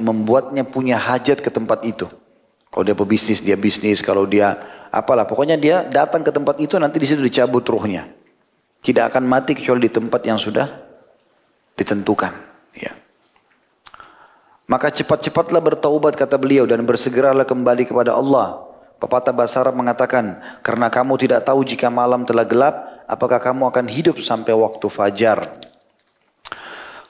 membuatnya punya hajat ke tempat itu. Kalau dia pebisnis, dia bisnis. Kalau dia apalah, pokoknya dia datang ke tempat itu nanti di situ dicabut ruhnya. Tidak akan mati kecuali di tempat yang sudah ditentukan. Ya. Maka cepat-cepatlah bertaubat kata beliau dan bersegeralah kembali kepada Allah. Pepatah bahasa Arab mengatakan, karena kamu tidak tahu jika malam telah gelap, apakah kamu akan hidup sampai waktu fajar.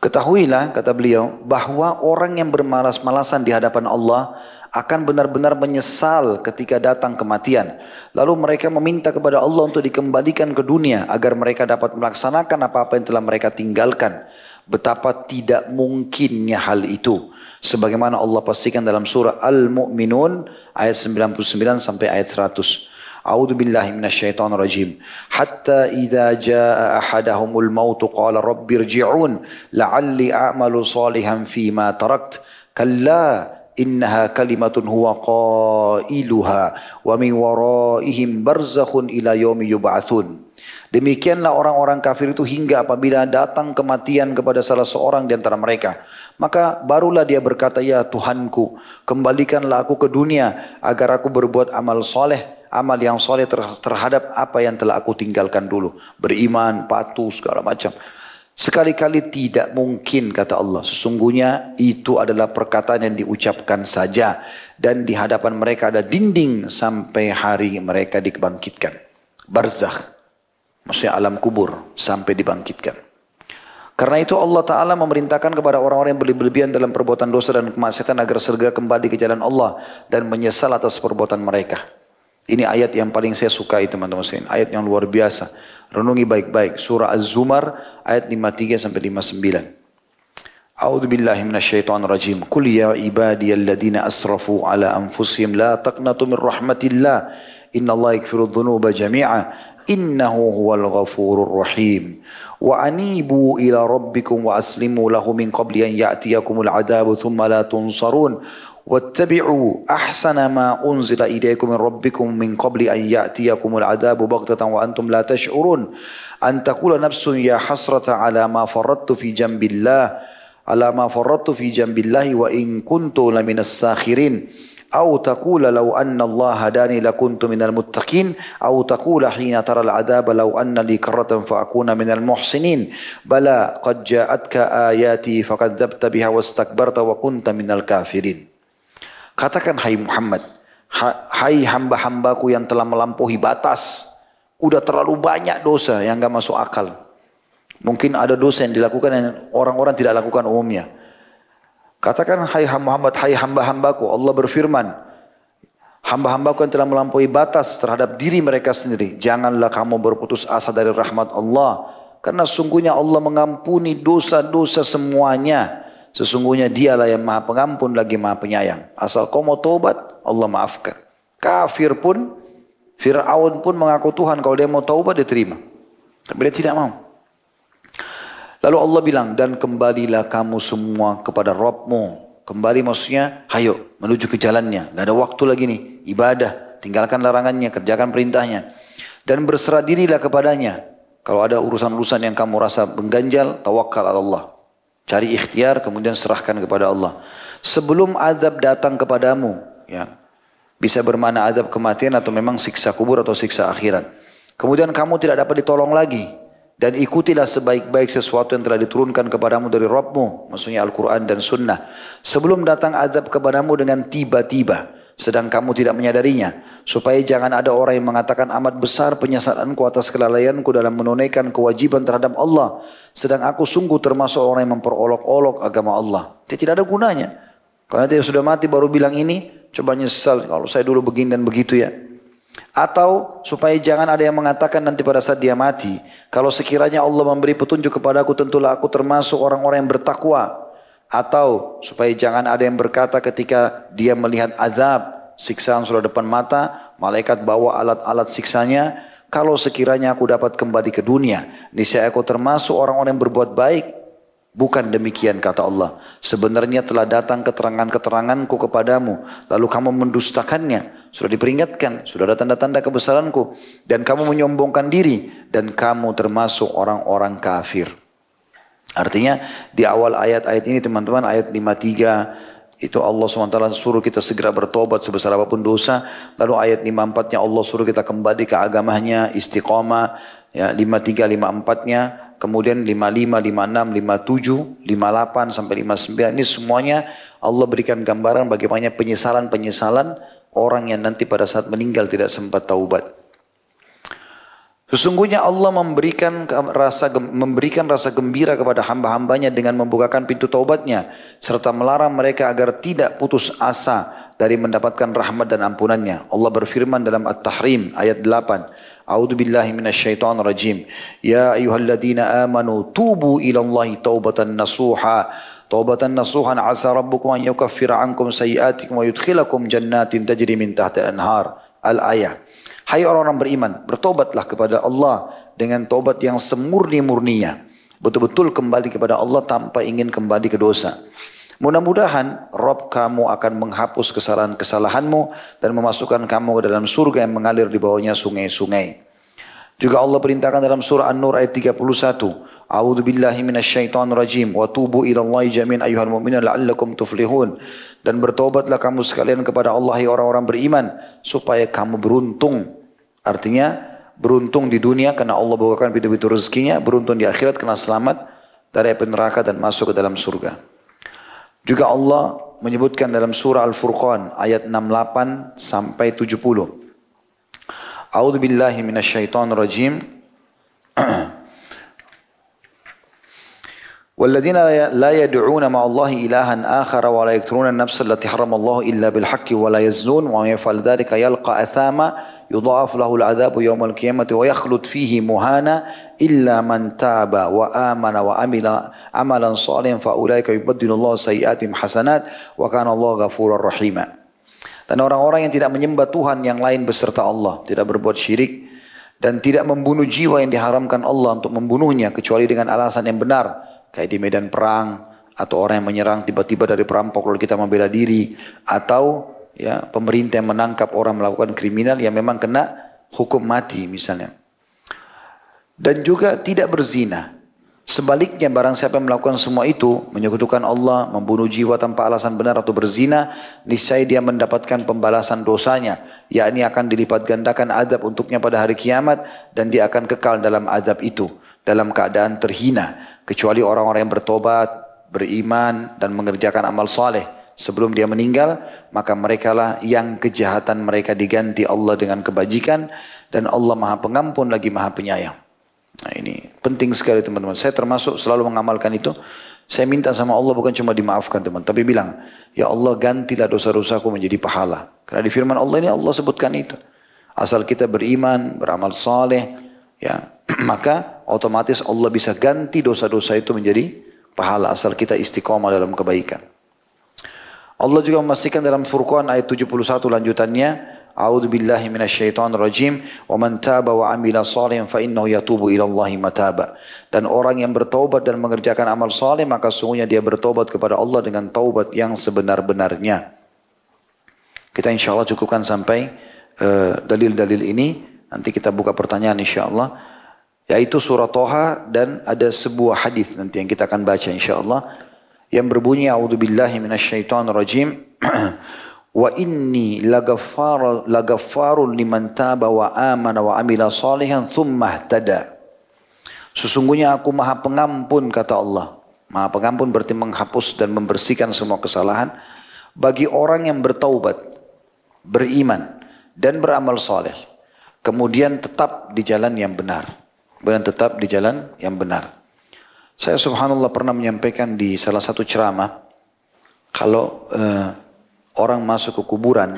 Ketahuilah, kata beliau, bahwa orang yang bermalas-malasan di hadapan Allah akan benar-benar menyesal ketika datang kematian. Lalu mereka meminta kepada Allah untuk dikembalikan ke dunia agar mereka dapat melaksanakan apa-apa yang telah mereka tinggalkan. Betapa tidak mungkinnya hal itu. Sebagaimana Allah pastikan dalam surah Al-Mu'minun ayat 99 sampai ayat 100. أعوذ بالله من الشيطان الرجيم حتى إذا جاء أحدهم الموت قال رب ارجعون لعلي أعمل صالحا فيما تركت كلا innaha kalimatun huwa qailuha wa min waraihim barzakhun ila yaumi yub'atsun Demikianlah orang-orang kafir itu hingga apabila datang kematian kepada salah seorang di antara mereka. Maka barulah dia berkata, Ya Tuhanku, kembalikanlah aku ke dunia agar aku berbuat amal soleh, amal yang soleh terhadap apa yang telah aku tinggalkan dulu. Beriman, patuh, segala macam. Sekali-kali tidak mungkin kata Allah. Sesungguhnya itu adalah perkataan yang diucapkan saja. Dan di hadapan mereka ada dinding sampai hari mereka dibangkitkan. Barzakh. Maksudnya alam kubur sampai dibangkitkan. Karena itu Allah Ta'ala memerintahkan kepada orang-orang yang berlebihan dalam perbuatan dosa dan kemaksiatan agar segera kembali ke jalan Allah dan menyesal atas perbuatan mereka. Ini ayat yang paling saya sukai teman-teman sekalian. Ayat yang luar biasa. Renungi baik-baik. Surah Az-Zumar ayat 53 sampai 59. A'udzu billahi minasyaitonir rajim. Qul ya ibadiyalladzina asrafu ala anfusihim la taqnatu min rahmatillah. inna allah yaghfiru dhunuba jami'a إنه هو الغفور الرحيم. وأنيبوا إلى ربكم وأسلموا له من قبل أن يأتيكم العذاب ثم لا تنصرون. واتبعوا أحسن ما أنزل إليكم من ربكم من قبل أن يأتيكم العذاب بغتة وأنتم لا تشعرون. أن تقول نفس يا حسرة على ما فرطت في جنب الله على ما فرطت في جنب الله وإن كنت لمن الساخرين. أو تقول لو أن الله هداني لكنت من المتقين أو تقول حين ترى العذاب لو أن لي كرة فأكون من المحسنين بلى قد جاءتك آياتي فكذبت بها واستكبرت وكنت من الكافرين Katakan hai Muhammad, hai hamba-hambaku yang telah melampaui batas. Udah terlalu banyak dosa yang gak masuk akal. Mungkin ada dosa yang dilakukan yang orang-orang tidak lakukan umumnya. Katakan hai Muhammad, hai hamba-hambaku. Allah berfirman, hamba-hambaku yang telah melampaui batas terhadap diri mereka sendiri. Janganlah kamu berputus asa dari rahmat Allah. Karena sungguhnya Allah mengampuni dosa-dosa semuanya. Sesungguhnya dialah yang maha pengampun lagi maha penyayang. Asal kau mau tobat, Allah maafkan. Kafir pun, Fir'aun pun mengaku Tuhan. Kalau dia mau taubat, dia terima. Tapi dia tidak mau. Lalu Allah bilang, dan kembalilah kamu semua kepada Rabbmu. Kembali maksudnya, hayo menuju ke jalannya. Gak ada waktu lagi nih, ibadah. Tinggalkan larangannya, kerjakan perintahnya. Dan berserah dirilah kepadanya. Kalau ada urusan-urusan yang kamu rasa mengganjal, tawakal Allah. Cari ikhtiar kemudian serahkan kepada Allah. Sebelum azab datang kepadamu, ya. Bisa bermana azab kematian atau memang siksa kubur atau siksa akhirat. Kemudian kamu tidak dapat ditolong lagi. Dan ikutilah sebaik-baik sesuatu yang telah diturunkan kepadamu dari Rabbmu. Maksudnya Al-Quran dan Sunnah. Sebelum datang azab kepadamu dengan tiba-tiba sedang kamu tidak menyadarinya supaya jangan ada orang yang mengatakan amat besar penyesalanku atas kelalaianku dalam menunaikan kewajiban terhadap Allah sedang aku sungguh termasuk orang yang memperolok-olok agama Allah dia tidak ada gunanya karena dia sudah mati baru bilang ini coba nyesal kalau saya dulu begini dan begitu ya atau supaya jangan ada yang mengatakan nanti pada saat dia mati kalau sekiranya Allah memberi petunjuk kepadaku tentulah aku termasuk orang-orang yang bertakwa atau supaya jangan ada yang berkata ketika dia melihat azab, siksaan sudah depan mata, malaikat bawa alat-alat siksanya, kalau sekiranya aku dapat kembali ke dunia, niscaya aku termasuk orang-orang yang berbuat baik. Bukan demikian kata Allah. Sebenarnya telah datang keterangan-keteranganku kepadamu. Lalu kamu mendustakannya. Sudah diperingatkan. Sudah ada tanda-tanda kebesaranku. Dan kamu menyombongkan diri. Dan kamu termasuk orang-orang kafir. Artinya di awal ayat-ayat ini teman-teman ayat 53 itu Allah SWT suruh kita segera bertobat sebesar apa pun dosa. Lalu ayat 54-nya Allah suruh kita kembali ke agamanya, istiqamah. Ya, 53, 54-nya. Kemudian 55, 56, 57, 58 sampai 59. Ini semuanya Allah berikan gambaran bagaimana penyesalan-penyesalan orang yang nanti pada saat meninggal tidak sempat taubat. Sesungguhnya Allah memberikan rasa memberikan rasa gembira kepada hamba-hambanya dengan membukakan pintu taubatnya serta melarang mereka agar tidak putus asa dari mendapatkan rahmat dan ampunannya. Allah berfirman dalam At-Tahrim ayat 8. A'udzu billahi minasyaitonir rajim. Ya ayyuhalladzina amanu tubu ila Allahi taubatan nasuha. Taubatan nasuhan asa rabbukum an yukaffira ankum sayiatikum wa yudkhilakum jannatin tajri min tahtiha anhar. Al-ayah. Hai orang-orang beriman, bertobatlah kepada Allah dengan tobat yang semurni-murninya. Betul-betul kembali kepada Allah tanpa ingin kembali ke dosa. Mudah-mudahan Rob kamu akan menghapus kesalahan-kesalahanmu dan memasukkan kamu ke dalam surga yang mengalir di bawahnya sungai-sungai. Juga Allah perintahkan dalam surah An-Nur ayat 31. A'udzu billahi minasyaitonir rajim wa tubu ila Allah jami'an ayyuhal mu'minun la'allakum tuflihun. Dan bertobatlah kamu sekalian kepada Allah orang-orang beriman supaya kamu beruntung. Artinya beruntung di dunia karena Allah bukakan pintu-pintu rezekinya, beruntung di akhirat karena selamat dari api neraka dan masuk ke dalam surga. Juga Allah menyebutkan dalam surah Al-Furqan ayat 68 sampai 70. A'udzu billahi minasyaitonir rajim. والذين لا يدعون مع الله إلها آخر ولا يقتلون النفس التي حرم الله إلا بالحق ولا يزنون ومن يفعل ذلك يلقى أثاما يضاعف له العذاب يوم القيامة ويخلد فيه مهانا إلا من تاب وآمن وعمل عملا صالحا فأولئك يبدل الله سيئاتهم حسنات وكان الله غفورا رحيما Dan orang-orang yang tidak menyembah Tuhan yang lain beserta Allah, tidak berbuat syirik dan tidak membunuh jiwa yang diharamkan Allah untuk membunuhnya kecuali dengan alasan yang benar kayak di medan perang atau orang yang menyerang tiba-tiba dari perampok lalu kita membela diri atau ya pemerintah yang menangkap orang melakukan kriminal yang memang kena hukum mati misalnya. Dan juga tidak berzina. Sebaliknya barang siapa yang melakukan semua itu, menyekutukan Allah, membunuh jiwa tanpa alasan benar atau berzina, niscaya dia mendapatkan pembalasan dosanya, yakni akan dilipat gandakan adab untuknya pada hari kiamat dan dia akan kekal dalam adab itu dalam keadaan terhina kecuali orang-orang yang bertobat, beriman dan mengerjakan amal saleh sebelum dia meninggal, maka mereka lah yang kejahatan mereka diganti Allah dengan kebajikan dan Allah Maha Pengampun lagi Maha Penyayang. Nah ini penting sekali teman-teman. Saya termasuk selalu mengamalkan itu. Saya minta sama Allah bukan cuma dimaafkan teman, tapi bilang, Ya Allah gantilah dosa-dosaku menjadi pahala. Karena di firman Allah ini Allah sebutkan itu. Asal kita beriman, beramal saleh, ya maka otomatis Allah bisa ganti dosa-dosa itu menjadi pahala asal kita istiqomah dalam kebaikan. Allah juga memastikan dalam Furqan ayat 71 lanjutannya, A'udzu billahi minasyaitonir rajim wa man taba wa amila salihan fa innahu yatubu ila Allahi mataba. Dan orang yang bertobat dan mengerjakan amal saleh maka sungguhnya dia bertobat kepada Allah dengan taubat yang sebenar-benarnya. Kita insya Allah cukupkan sampai uh, dalil-dalil uh, ini. Nanti kita buka pertanyaan insya Allah. Yaitu surah Toha dan ada sebuah hadis nanti yang kita akan baca insya Allah. Yang berbunyi, A'udhu billahi minasyaitonir rajim. wa inni lagaffar lagaffarun liman taba wa amana wa amila salihan thumma ihtada. Sesungguhnya aku maha pengampun kata Allah. Maha pengampun berarti menghapus dan membersihkan semua kesalahan bagi orang yang bertaubat, beriman dan beramal soleh. Kemudian tetap di jalan yang benar. Kemudian tetap di jalan yang benar. Saya subhanallah pernah menyampaikan di salah satu ceramah kalau uh, orang masuk ke kuburan,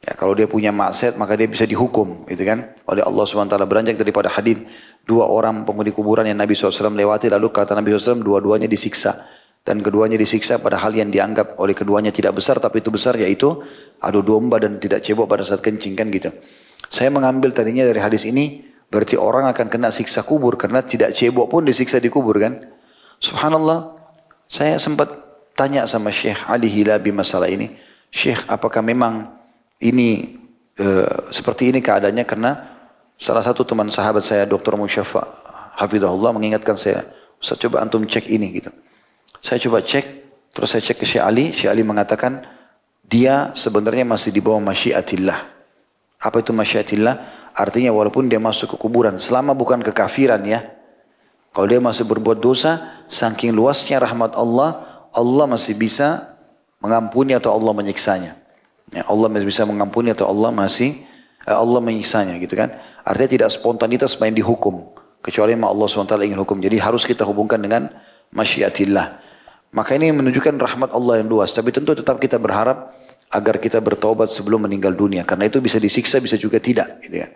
ya kalau dia punya maksiat maka dia bisa dihukum, gitu kan? Oleh Allah SWT beranjak daripada hadis dua orang penghuni kuburan yang Nabi SAW lewati lalu kata Nabi SAW dua-duanya disiksa dan keduanya disiksa pada hal yang dianggap oleh keduanya tidak besar tapi itu besar yaitu adu domba dan tidak cebok pada saat kencing kan gitu. Saya mengambil tadinya dari hadis ini berarti orang akan kena siksa kubur karena tidak cebok pun disiksa di kubur kan. Subhanallah, saya sempat tanya sama Syekh Ali Hilabi masalah ini. Syekh, apakah memang ini e, seperti ini keadaannya karena salah satu teman sahabat saya Dr. Musyafa Hafidahullah mengingatkan saya, Ustaz coba antum cek ini gitu. Saya coba cek, terus saya cek ke Syekh Ali, Syekh Ali mengatakan dia sebenarnya masih di bawah masyiatillah. Apa itu masyiatillah? Artinya walaupun dia masuk ke kuburan, selama bukan kekafiran ya. Kalau dia masih berbuat dosa, saking luasnya rahmat Allah, Allah masih bisa mengampuni atau Allah menyiksanya. Ya, Allah masih bisa mengampuni atau Allah masih eh, Allah menyiksanya gitu kan. Artinya tidak spontanitas main dihukum. Kecuali Allah SWT ingin hukum. Jadi harus kita hubungkan dengan masyiatillah. Maka ini menunjukkan rahmat Allah yang luas. Tapi tentu tetap kita berharap agar kita bertobat sebelum meninggal dunia. Karena itu bisa disiksa, bisa juga tidak. Gitu ya.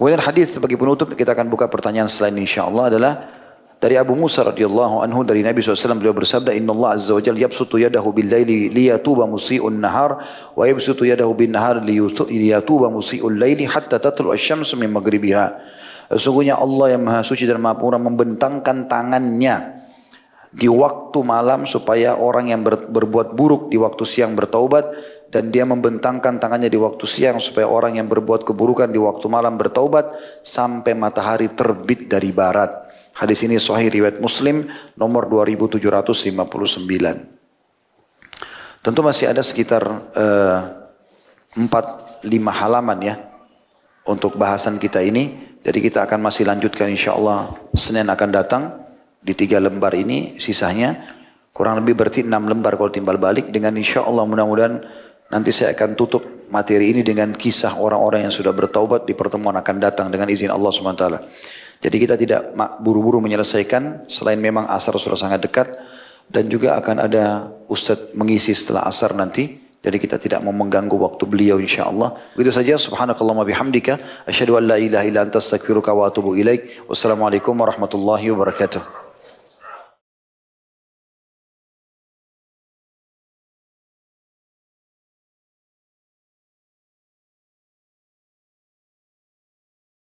Kemudian hadis sebagai penutup kita akan buka pertanyaan selain insya Allah adalah dari Abu Musa radhiyallahu anhu dari Nabi SAW beliau bersabda Inna Allah azza wa jalla yabsutu yadahu bil laili liyatuba musii'un nahar wa yabsutu yadahu bin nahar liyatuba musii'ul laili hatta tatlu asy-syamsu min maghribiha. Sesungguhnya Allah yang Maha Suci dan Maha Pura membentangkan tangannya di waktu malam supaya orang yang ber, berbuat buruk di waktu siang bertaubat dan dia membentangkan tangannya di waktu siang supaya orang yang berbuat keburukan di waktu malam bertaubat sampai matahari terbit dari barat. Hadis ini sahih riwayat Muslim nomor 2759. Tentu masih ada sekitar eh, 4 5 halaman ya untuk bahasan kita ini. Jadi kita akan masih lanjutkan insya Allah Senin akan datang di tiga lembar ini sisanya kurang lebih berarti enam lembar kalau timbal balik dengan insya Allah mudah-mudahan nanti saya akan tutup materi ini dengan kisah orang-orang yang sudah bertaubat di pertemuan akan datang dengan izin Allah SWT. Jadi kita tidak buru-buru menyelesaikan selain memang asar sudah sangat dekat dan juga akan ada ustadz mengisi setelah asar nanti. Jadi kita tidak mau mengganggu waktu beliau insyaallah. Begitu saja subhanakallahumma bihamdika asyhadu an la ilaha illa anta astaghfiruka wa atubu ilaik. Wassalamualaikum warahmatullahi wabarakatuh.